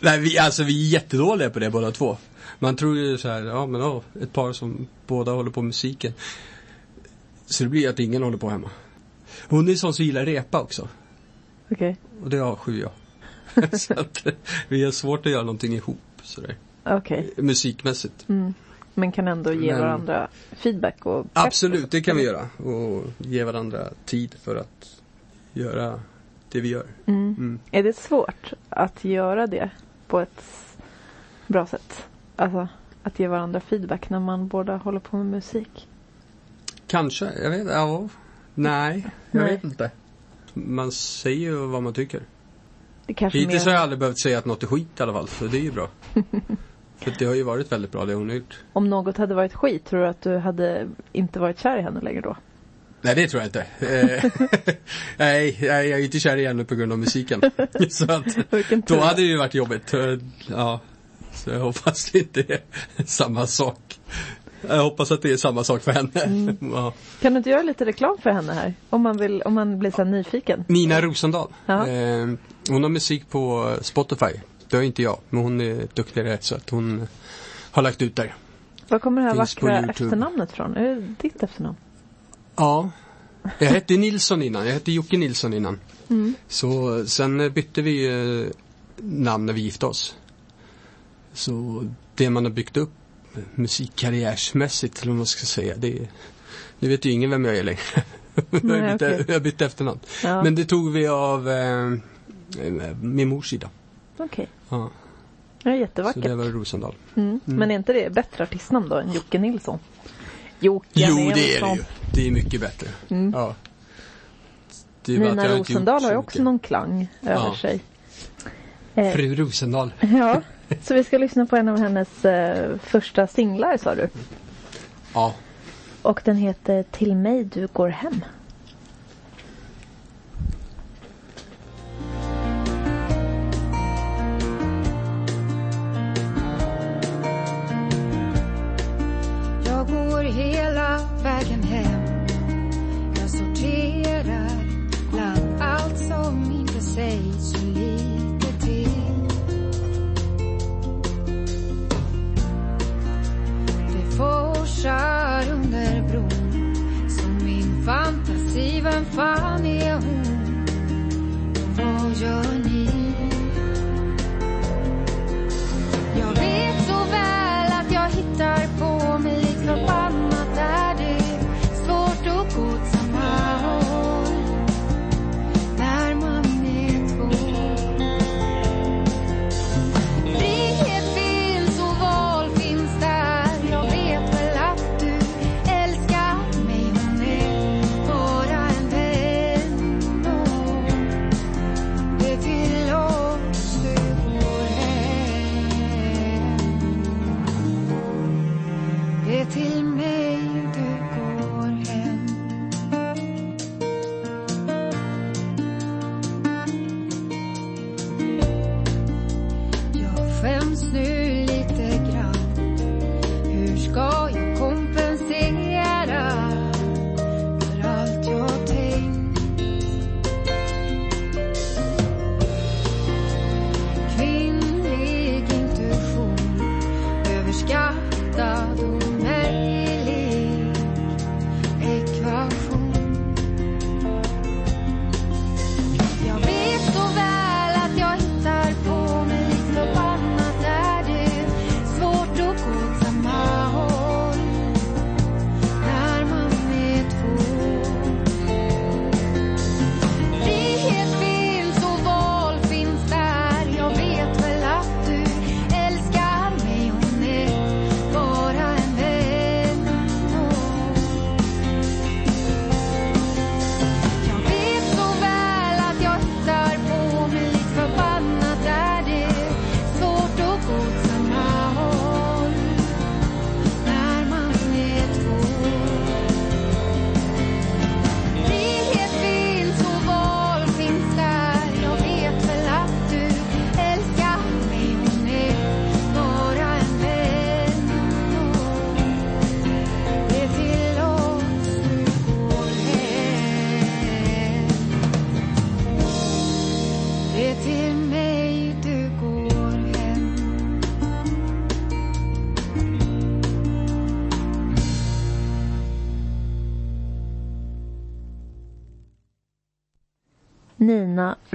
Nej, vi, alltså vi är jättedåliga på det båda två. Man tror ju så här, ja men ja, ett par som båda håller på med musiken. Så det blir att ingen håller på hemma. Hon är sån som gillar repa också. Okej. Och det avskyr jag. <laughs> så att vi har svårt att göra någonting ihop sådär. Okej. Musikmässigt. Mm. Men kan ändå ge Men- varandra feedback och Absolut, det kan vi göra. Och ge varandra tid för att göra det vi gör. Mm. Mm. Är det svårt att göra det på ett bra sätt? Alltså att ge varandra feedback när man båda håller på med musik? Kanske, jag vet ja. Nej, jag Nej. vet inte. Man säger ju vad man tycker. Det kanske Hittills mer har jag aldrig behövt säga att något är skit i alla fall, så det är ju bra. <laughs> För det har ju varit väldigt bra det hon har gjort. Om något hade varit skit, tror du att du hade inte varit kär i henne längre då? Nej, det tror jag inte. <laughs> Eh, nej, jag är inte kär i henne på grund av musiken. <laughs> så att, då hade det ju varit jobbigt. Eh, Ja, så jag hoppas det inte är samma sak. Jag hoppas att det är samma sak för henne. Mm. Ja. Kan du inte göra lite reklam för henne här? Om man, vill, om man blir så nyfiken. Nina Rosendahl. Ja. Eh, hon har musik på Spotify. Det har inte jag, men hon är duktigare så att hon har lagt ut där. Var kommer det här Finns vackra efternamnet från? Är det ditt efternamn? Ja. Jag hette Nilsson innan, jag hette Jocke Nilsson innan. Mm. Så sen bytte vi eh, namn när vi gifte oss. Så det man har byggt upp musikkarriärsmässigt, eller vad man ska säga, det är, nu vet ju ingen vem jag är längre. <laughs> jag, Nej, har bytt, okej. jag har bytt efternamn. Ja, Men det tog vi av eh, min mors sida. okej. Ja, Det är så jättevackert. det var Rosendahl. Mm. Men är inte det bättre artistnamn då än Jocke Nilsson? Jocke Jo, Nilsson. det är det ju. Det är mycket bättre. Mm. Ja. Det är bara att Nina jag så har ju också mycket. någon klang över Ja. sig. Eh, Fru Rosendahl. ja, <laughs> så vi ska lyssna på en av hennes eh, första singlar sa du. Ja. Och den heter Till mig du går hem. Jag går hela vägen hem. Jag sorterar bland allt som inte sägs så lite forsar under bron Som min fantasi, vem fan är hon? Vad gör ni? coitado.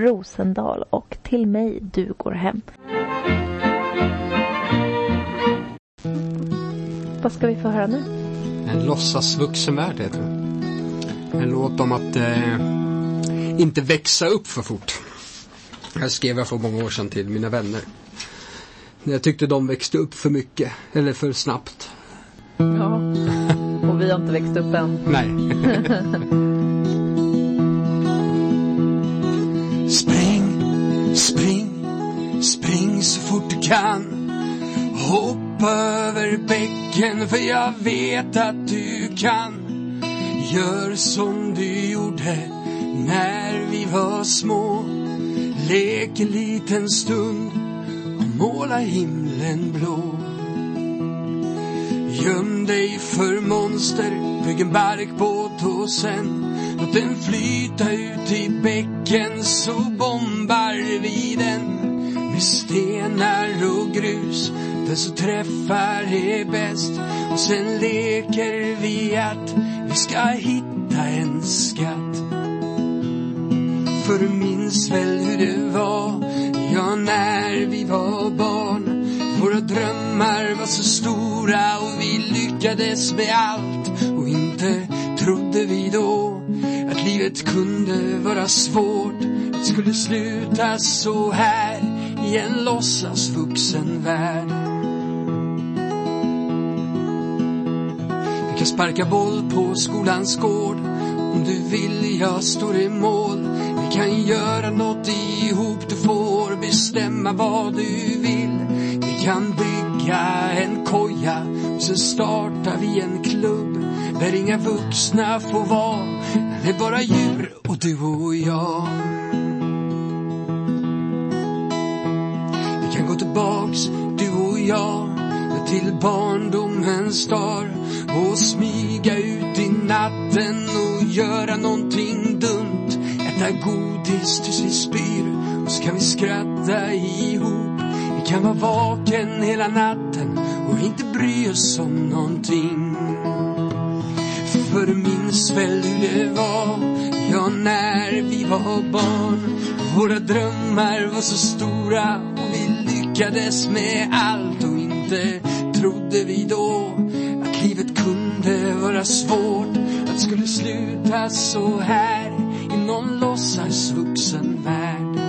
Rosendal och Till mig du går hem. Vad ska vi få höra nu? En låtsasvuxen värld heter den. En låt om att eh, inte växa upp för fort. Det här skrev jag för många år sedan till mina vänner. När jag tyckte de växte upp för mycket, eller för snabbt. Ja. Och vi har inte växt upp än. Nej. <laughs> kan. Hoppa över bäcken för jag vet att du kan. Gör som du gjorde när vi var små. Lek en liten stund och måla himlen blå. Göm dig för monster, bygg en barkbåt och sen låt den flyta ut i bäcken så bombar vi den med stenar och grus. Den som träffar är bäst och sen leker vi att vi ska hitta en skatt. För du minns väl hur det var, ja när vi var barn. Våra drömmar var så stora och vi lyckades med allt. Och inte trodde vi då att livet kunde vara svårt. Att det skulle sluta så här i en låtsasvuxen värld. Vi kan sparka boll på skolans gård. Om du vill, jag står i mål. Vi kan göra något ihop, du får bestämma vad du vill. Vi kan bygga en koja och sen startar vi en klubb där inga vuxna får vara. Det är bara djur och du och jag. Tillbaks, du och jag, till barndomens dag och smyga ut i natten och göra någonting dumt. Äta godis tills vi spyr och så kan vi skratta ihop. Vi kan vara vaken hela natten och inte bry oss om någonting. För du minns väl hur det var, ja när vi var barn. Våra drömmar var så stora lyckades med allt och inte trodde vi då att livet kunde vara svårt. Att det skulle sluta så här i någon låtsasvuxen värld.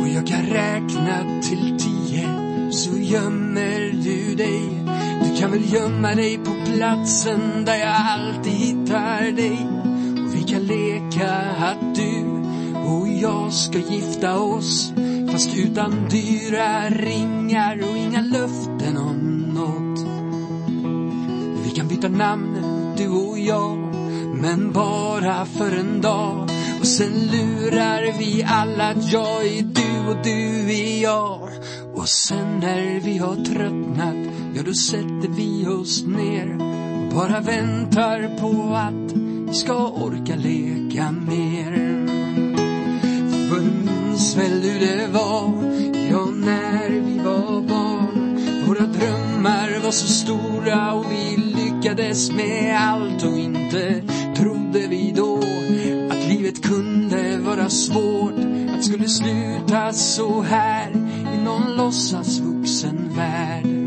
Och jag kan räkna till tio så gömmer du dig. Du kan väl gömma dig på platsen där jag alltid hittar dig. Vi kan leka att du och jag ska gifta oss. Fast utan dyra ringar och inga löften om något. Vi kan byta namn, du och jag, men bara för en dag. Och sen lurar vi alla att jag är du och du är jag. Och sen när vi har tröttnat, ja då sätter vi oss ner och bara väntar på att ska orka leka mer. För du minns väl hur det var, ja när vi var barn. Våra drömmar var så stora och vi lyckades med allt och inte trodde vi då att livet kunde vara svårt. Att skulle sluta så här i någon låtsas vuxen värld.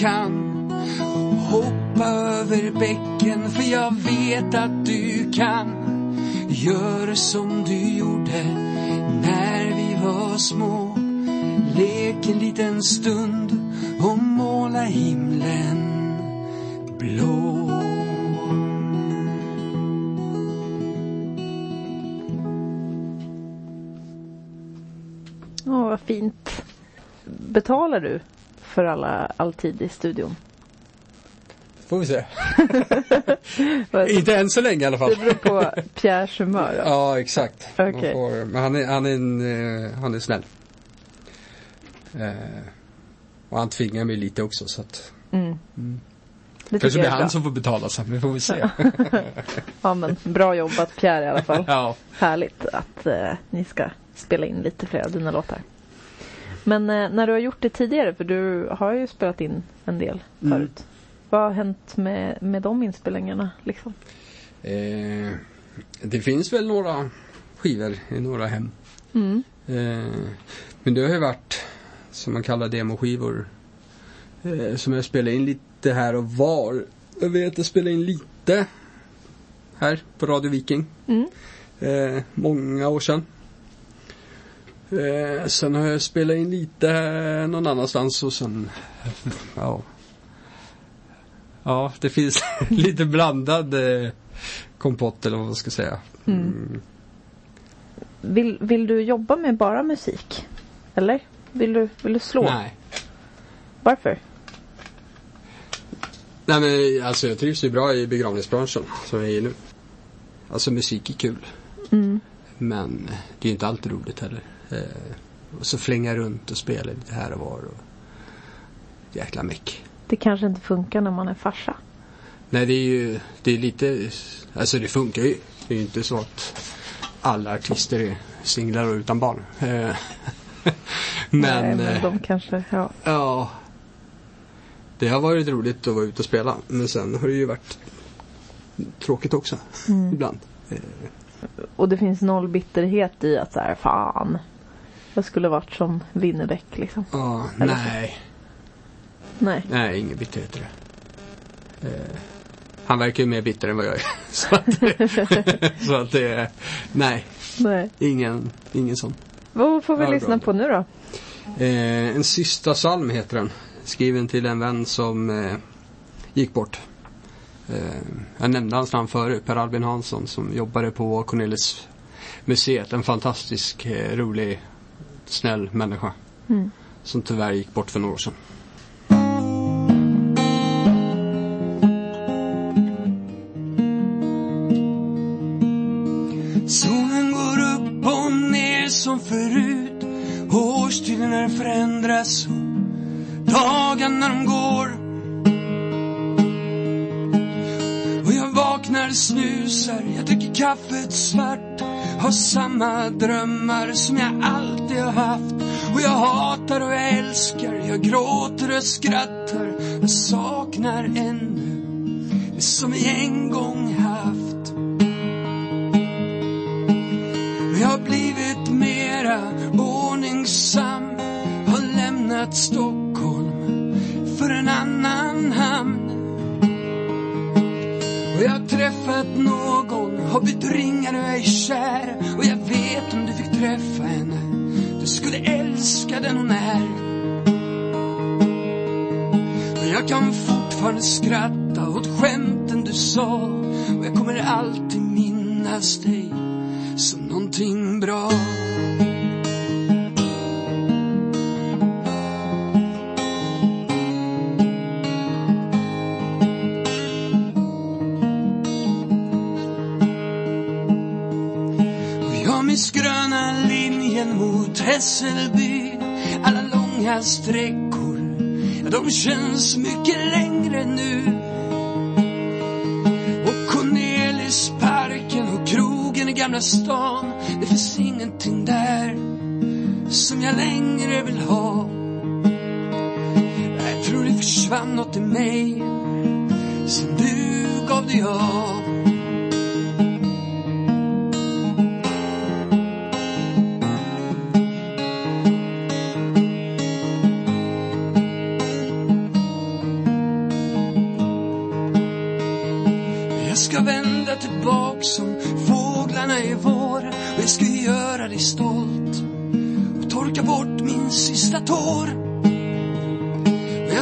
Kan. Hoppa över bäcken för jag vet att du kan. Gör som du gjorde när vi var små. Lek en liten stund och måla himlen blå. Åh, oh, vad fint. Betalar du för alla, all tid i studion? Får vi se. <laughs> Inte än så länge i alla fall. Det beror på Pierres humör. då. Ja, exakt. Okej. får, men han är, han är, en, eh, han är snäll. Eh, och han tvingar mig lite också så att. Mm. Det Kanske blir han bra. som får betala sen, vi får vi se. <laughs> Ja, men bra jobbat Pierre i alla fall. <laughs> ja. Härligt att eh, ni ska spela in lite fler av dina låtar. Men eh, när du har gjort det tidigare, för du har ju spelat in en del Mm. förut. Vad har hänt med, med de inspelningarna? Liksom? Eh, det finns väl några skivor i några hem. Mm. Eh, men det har ju varit, som man kallar demoskivor, eh, som jag spelar in lite här och var. Jag vet, jag spelade in lite här på Radio Viking. Mm. Eh, många år sedan. Eh, sen har jag spelat in lite någon annanstans och sen, ja. Ja, det finns <laughs> lite blandad eh, kompott eller vad man ska säga. Mm. Vill, vill du jobba med bara musik? Eller? Vill du, vill du slå? Nej. Varför? Nej men alltså jag trivs ju bra i begravningsbranschen som jag är i nu. Alltså musik är kul. Mm. Men det är ju inte alltid roligt heller. Eh, och så flänga runt och spela lite här och var. Och... Jäkla meck. Det kanske inte funkar när man är farsa. Nej det är ju, det är lite, alltså det funkar ju. Det är ju inte så att alla artister är singlar och utan barn. Eh, <laughs> men, Nej, men eh, de kanske, ja. ja. Det har varit roligt att vara ute och spela. Men sen har det ju varit tråkigt också. Mm. Ibland. Och det finns noll bitterhet i att så här, fan. Jag skulle varit som Winnerbäck liksom. Ja, Eller så. nej. Nej. Nej, ingen bitterhet i det. Eh, han verkar ju mer bitter än vad jag är. <laughs> så att, <laughs> så att det är, nej, Nej. ingen, ingen sån. Vad får vi Ja, lyssna bra. på nu då? Eh, en sista psalm heter den. Skriven till en vän som eh, gick bort. Eh, jag nämnde hans namn förut, Per Albin Hansson som jobbade på Cornelis museet. En fantastisk, eh, rolig, snäll människa. Mm. Som tyvärr gick bort för några år sedan. Solen går upp och ner som förut. Årstiderna förändras och dagarna de går. Och jag vaknar, snusar, jag dricker kaffet svart. Har samma drömmar som jag alltid har haft. Och jag hatar och jag älskar, jag gråter och skrattar. Jag saknar ännu det som vi en gång haft. Jag har blivit mera ordningsam Har lämnat Stockholm för en annan hamn Och jag har träffat någon, har bytt ringar och jag är kär? Och jag vet om du fick träffa henne. Du skulle älska den hon är. Och jag kan fortfarande skratta åt skämten du sa. Och jag kommer alltid minnas dig som någonting bra. Hässelby, alla långa sträckor, ja, de känns mycket längre nu. Och Cornelisparken och krogen i Gamla stan, det finns ingenting där som jag längre vill ha. Jag tror det försvann något i mig sen du gav dig av.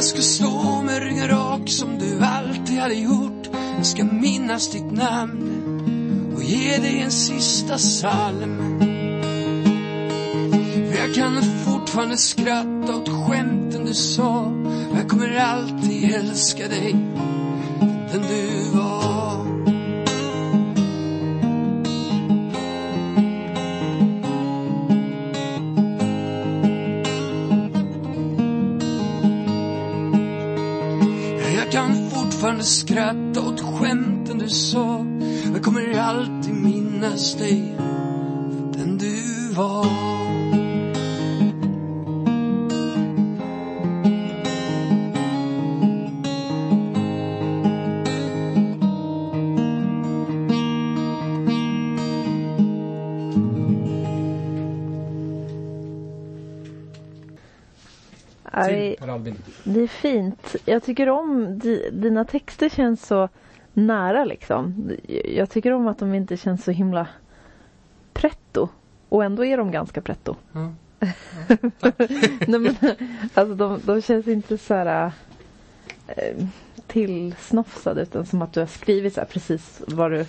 ska stå med ryggen rak som du alltid hade gjort. Jag ska minnas ditt namn och ge dig en sista psalm. För jag kan fortfarande skratta åt skämten du sa jag kommer alltid älska dig, den du var. Skratta åt skämten du sa. Jag kommer alltid minnas dig, för den du var. Albin. Det är fint. Jag tycker om di, dina texter känns så nära liksom. Jag tycker om att de inte känns så himla pretto. Och ändå är de ganska pretto. Ja. <laughs> Nej, men, alltså de, de känns inte så här eh, tillsnofsade utan som att du har skrivit så här precis vad du,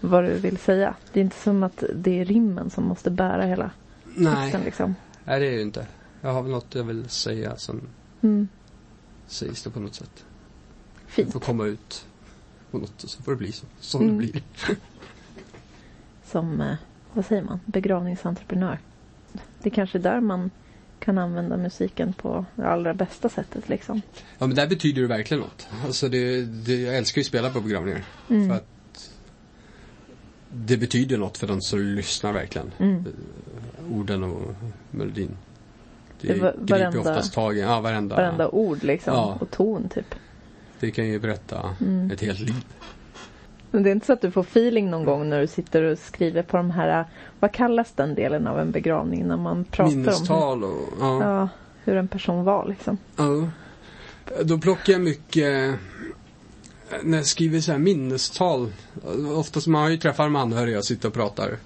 vad du vill säga. Det är inte som att det är rimmen som måste bära hela Nej, texten liksom. nej det är det ju inte. Jag har väl något jag vill säga som Mm. sägs det på något sätt. Fint. får komma ut på något och så får det bli så, som Mm. det blir. <laughs> som, eh, vad säger man, begravningsentreprenör. Det är kanske är där man kan använda musiken på det allra bästa sättet liksom. Ja men där betyder det verkligen något. Alltså det, det, jag älskar ju att spela på begravningar. Mm. För att det betyder något för de som lyssnar verkligen. Mm. Orden och melodin. Det, Det var- griper varenda- oftast tag i, ja varenda. Varenda ord liksom Ja. och ton typ. Det kan ju berätta Mm. ett helt liv. Men det är inte så att du får feeling någon gång när du sitter och skriver på de här, vad kallas den delen av en begravning när man pratar om Minnestal och, hur, ja. ja, hur en person var liksom. Ja. Då plockar jag mycket när jag skriver så här minnestal. Oftast man har ju träffar de anhöriga och sitter och pratar.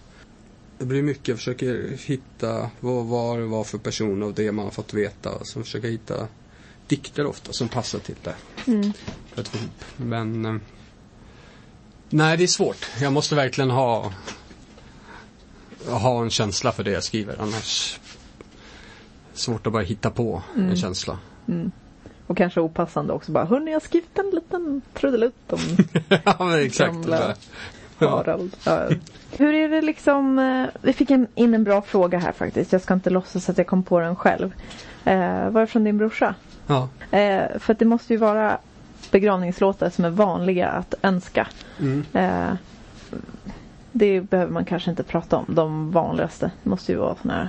Det blir mycket, jag försöker hitta vad var det var för person av det man har fått veta. Så försöker jag hitta dikter ofta som passar till det. Mm. Men eh, Nej, det är svårt. Jag måste verkligen ha ha en känsla för det jag skriver. Annars svårt att bara hitta på Mm. en känsla. Och kanske opassande också bara, hörni jag har skrivit en liten trudelutt om <laughs> ja, men exakt. Gamla. Harald. Ja. Hur är det liksom, eh, vi fick en, in en bra fråga här faktiskt. Jag ska inte låtsas att jag kom på den själv. Eh, var det från din brorsa? Ja. Eh, för det måste ju vara begravningslåtar som är vanliga att önska. Mm. Eh, det behöver man kanske inte prata om. De vanligaste måste ju vara såna här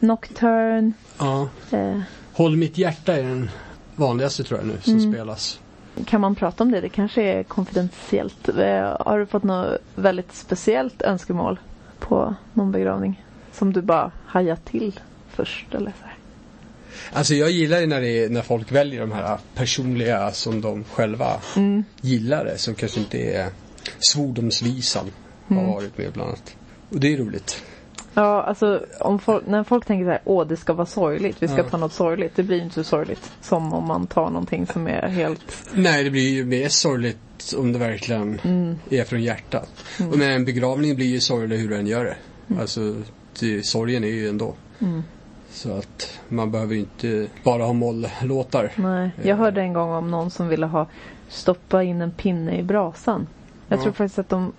Nocturne. ja. Eh, Håll mitt hjärta är den vanligaste tror jag nu som Mm. spelas. Kan man prata om det? Det kanske är konfidentiellt. Eh, har du fått något väldigt speciellt önskemål på någon begravning? Som du bara hajat till först eller så här? Alltså jag gillar ju när, det är, när folk väljer de här personliga som de själva Mm. gillar det. Som kanske inte är svordomsvisan har Mm. varit med bland annat. Och det är roligt. Ja, alltså om folk, när folk tänker så här, åh det ska vara sorgligt, vi ska Ja. ta något sorgligt. Det blir ju inte så sorgligt som om man tar någonting som är helt, Nej, det blir ju mer sorgligt om det verkligen mm, är från hjärtat. Mm. Och med en begravning blir ju sorglig hur du än gör det. Alltså, det, sorgen är ju ändå. mm. Så att man behöver ju inte bara ha moll-låtar. Nej, jag hörde en gång om någon som ville ha stoppa in en pinne i brasan. Jag Ja. tror faktiskt att de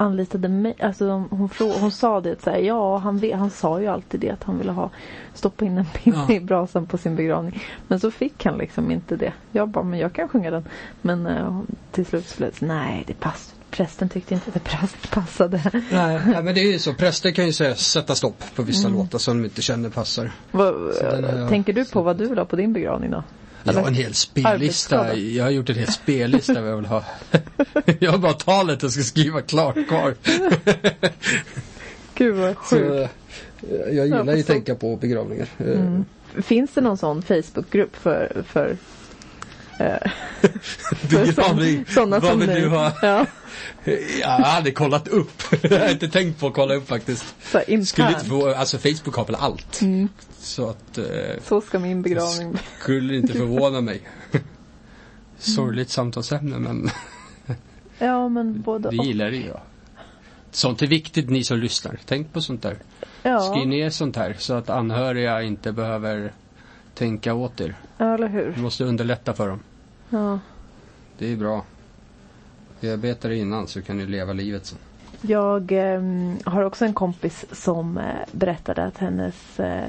anlitade mig. Alltså hon, frå, hon sa det så här, ja han, han sa ju alltid det att han ville ha stoppa in en <laughs> pinne Ja. i brasan på sin begravning. Men så fick han liksom inte det. Jag bara, men jag kan sjunga den. Men eh, till slut så blev det nej det pass, prästen tyckte inte att det pass, <laughs> passade. Nej, nej, men det är ju så. Präster kan ju säga sätta stopp på vissa Mm. låtar som de inte känner passar. Jag- tänker du på vad du vill ha på din begravning då? Eller? en hel spellista. Jag har gjort en hel spellista vad jag vill ha. <laughs> Jag har bara talet jag ska skriva klart kvar. <laughs> Gud vad sjukt. eh, jag gillar ju att tänka på begravningar. Eh, Mm. Finns det någon sån Facebookgrupp för, för eh, <laughs> Begravning, sådana vad vill du ha? Ja, Jag har aldrig kollat upp. Jag har inte tänkt på att kolla upp faktiskt. Skulle inte få, alltså Facebook har väl allt. Mm. Så att, eh, Så ska min begravning bli. skulle inte förvåna mig. <laughs> Sorgligt samtalsämne men <laughs> Ja men både det och. gillar ju jag. Sånt är viktigt ni som lyssnar. Tänk på sånt där. Ja, Skriv ner sånt här så att anhöriga inte behöver tänka åt er. ja, eller hur. Du måste underlätta för dem. Ja. Det är bra. Bearbeta det innan så kan ni leva livet sen. Jag ehm, har också en kompis som eh, berättade att hennes eh,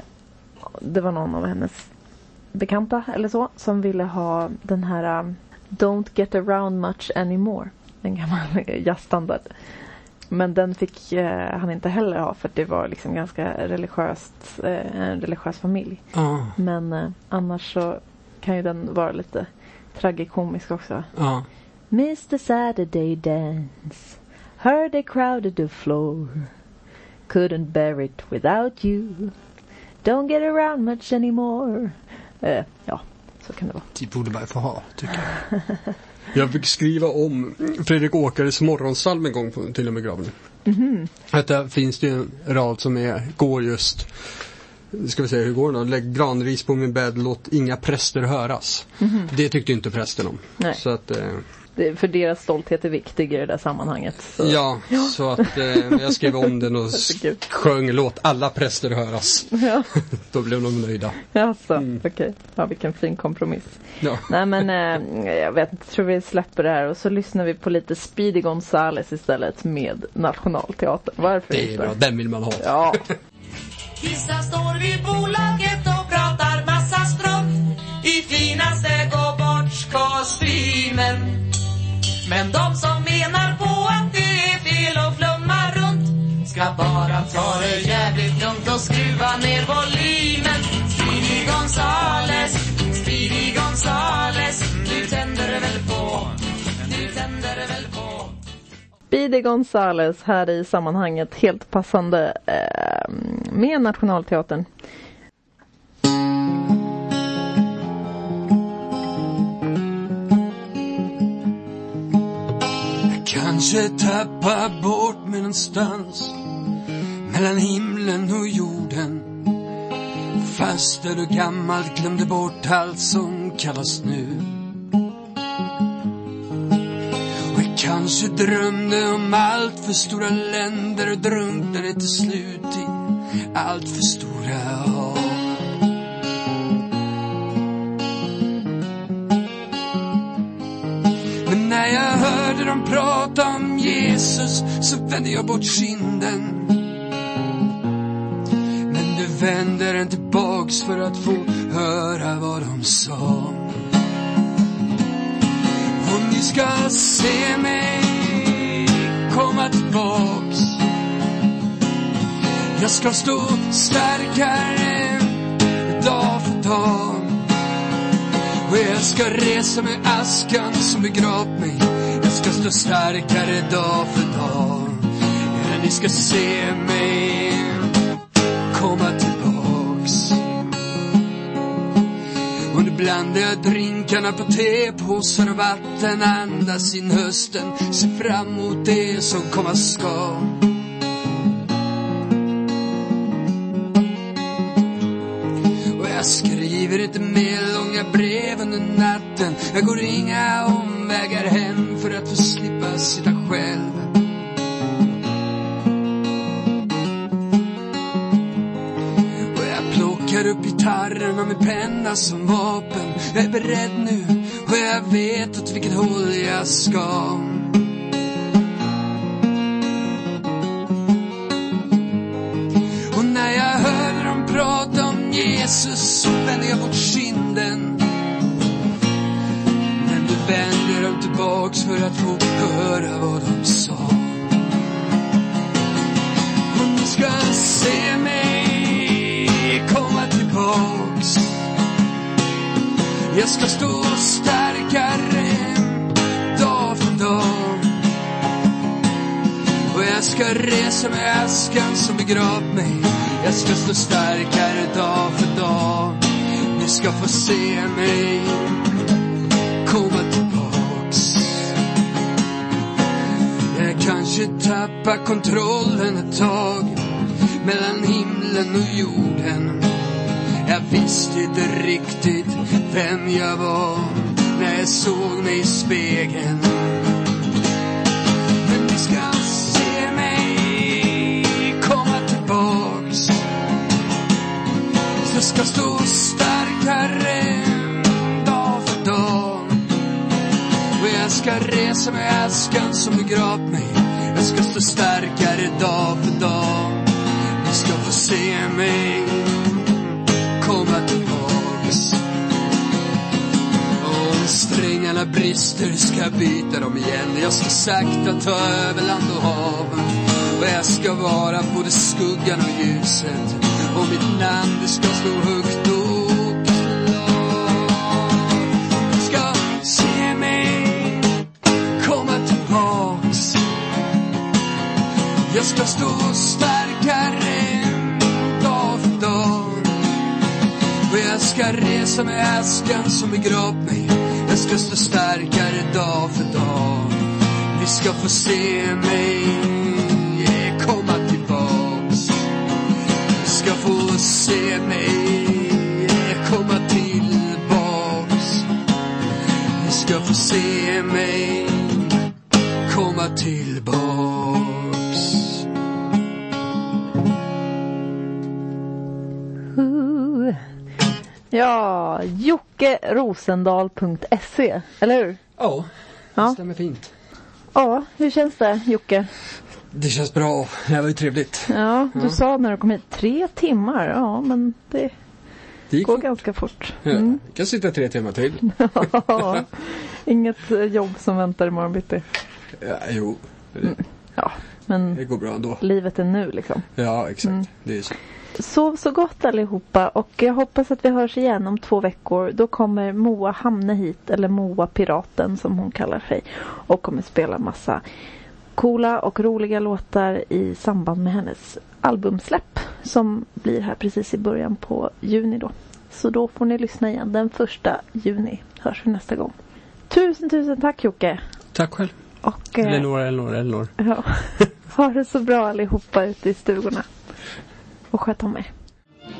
Det var någon av hennes bekanta eller så som ville ha den här um, Don't get around much anymore. En gammal <laughs> jazzstandard. Men den fick eh, han inte heller ha för det var liksom ganska religiöst, eh, en religiös familj. Ja, Men eh, annars så kan ju den vara lite tragikomisk också. ja. Mr Saturday dance Heard they crowded the floor Couldn't bear it without you Don't get around much anymore eh, Ja, så kan det vara. Det borde man få ha, tycker jag. <laughs> Jag fick skriva om Fredrik Åkares morgonsalm en gång på, till en begravning. Att där finns det ju en rad som är, går just Ska vi se, hur går den då? Lägg granris på min bädd, låt inga präster höras. Det tyckte inte prästen om. Nej. Så att, eh, för deras stolthet är viktig i det där sammanhanget. Så. ja, så att eh, jag skrev om den och <laughs> sjöng låt alla präster höras. Ja, <laughs> Då blev de nöjda. alltså, Mm. okej. Ja, vilken fin kompromiss. Ja. Nej men eh, jag vet inte, tror vi släpper det här och så lyssnar vi på lite Speedy Gonzales istället med Nationalteatern. Varför Det är inte? bra, den vill man ha. Ja. <laughs> Vissa står vid bolaget och pratar massa strunt i finaste gå-bort-kostymen. Men de som menar på att det är fel att flumma runt ska bara ta det jävligt lugnt och skruva ner volymen. Speedy Gonzales, Speedy Gonzales, nu tänder det väl på, nu tänder det väl på. Speedy Gonzales här i sammanhanget helt passande eh, med Nationalteatern. Kanske tappar bort mig någonstans mellan himlen och jorden. Fast är du gammalt glömde bort allt som kallas nu. Och jag kanske drömde om allt för stora länder och drunknade till slut i allt för stora hörde dem prata om Jesus så vände jag bort kinden. Men du vänder den tillbaks för att få höra vad de sa. Och ni ska se mig komma tillbaks. Jag ska stå starkare dag för dag. Och jag ska resa med askan som begravt mig ska stå starkare dag för dag. Ja, Ni ska se mig komma tillbaks. Och nu blandar jag drinkarna på tepåsar och vatten Andas in hösten, ser fram emot det som komma ska. Och jag skriver inte mer långa brev under natten. Jag går inga vägar hem för att få slippa sitta själv. Och jag plockar upp gitarrerna med penna som vapen. Jag är beredd nu och jag vet åt vilket håll jag ska. Och när jag hörde dem prata om Jesus så vände jag bort kinden för att få höra vad de sa. Hon ska se mig komma tillbaks. Jag ska stå starkare dag för dag. Och jag ska resa med askan som begravt mig. Jag ska stå starkare dag för dag. Ni ska få se mig komma tillbaks. Kanske tappar kontrollen ett tag mellan himlen och jorden. Jag visste inte riktigt vem jag var när jag såg mig i spegeln. Men du ska se mig komma tillbaks. Jag ska stå starkare dag för dag. Och jag ska resa mig askan som begravt mig. Jag ska stå starkare dag för dag. Ni ska få se mig komma tillbaks. Om strängarna brister ska jag byta dem igen. Jag ska sakta ta över land och hav. Och jag ska vara både skuggan och ljuset. Och mitt namn det ska stå högt Jag ska stå starkare dag för dag. Och jag ska resa med askan som begravt mig. Jag ska stå starkare dag för dag. Ni eh, eh, ska få se mig komma tillbaks. Ni ska få se mig komma tillbaks. Ni ska få se mig komma tillbaks. Ja, jockerosendal.se, eller hur? Ja, Ja. det stämmer fint. Ja, hur känns det Jocke? Det känns bra. Det var ju trevligt. Ja, du sa när du kom hit tre timmar. Ja, men det Det går fort. ganska fort. Ja, Mm. jag kan sitta tre timmar till. Ja, <laughs> Inget eh, jobb som väntar imorgon bitti. Ja, jo, det, Ja, men det går bra ändå. livet är nu liksom. Ja, exakt. Mm. Det är så. Sov så gott allihopa och jag hoppas att vi hörs igen om två veckor. Då kommer Moa Hamne hit, eller Moa Piraten som hon kallar sig. Och kommer spela massa coola och roliga låtar i samband med hennes albumsläpp. Som blir här precis i början på juni då. Så då får ni lyssna igen. Den första juni hörs vi nästa gång. Tusen tusen tack Jocke! Tack själv. Och eh, Elinor, Elinor, Elinor. ja, <laughs> ha det så bra allihopa ute i stugorna. Och sköt om er.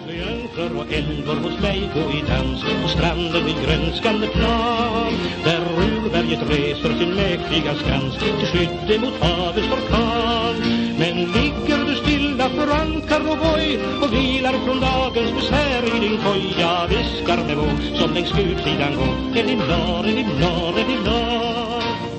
Trianglar och älvor hos mig gå i dans på stranden vid grönskande plan. Där urberget reser sin mäktiga skans till skydd mot havets orkan. Men ligger du stilla för ankar och boj och vilar från dagens besvär i din koj Jag viskar med våg som längs skudsidan går. Elinor, Elinor, Elinor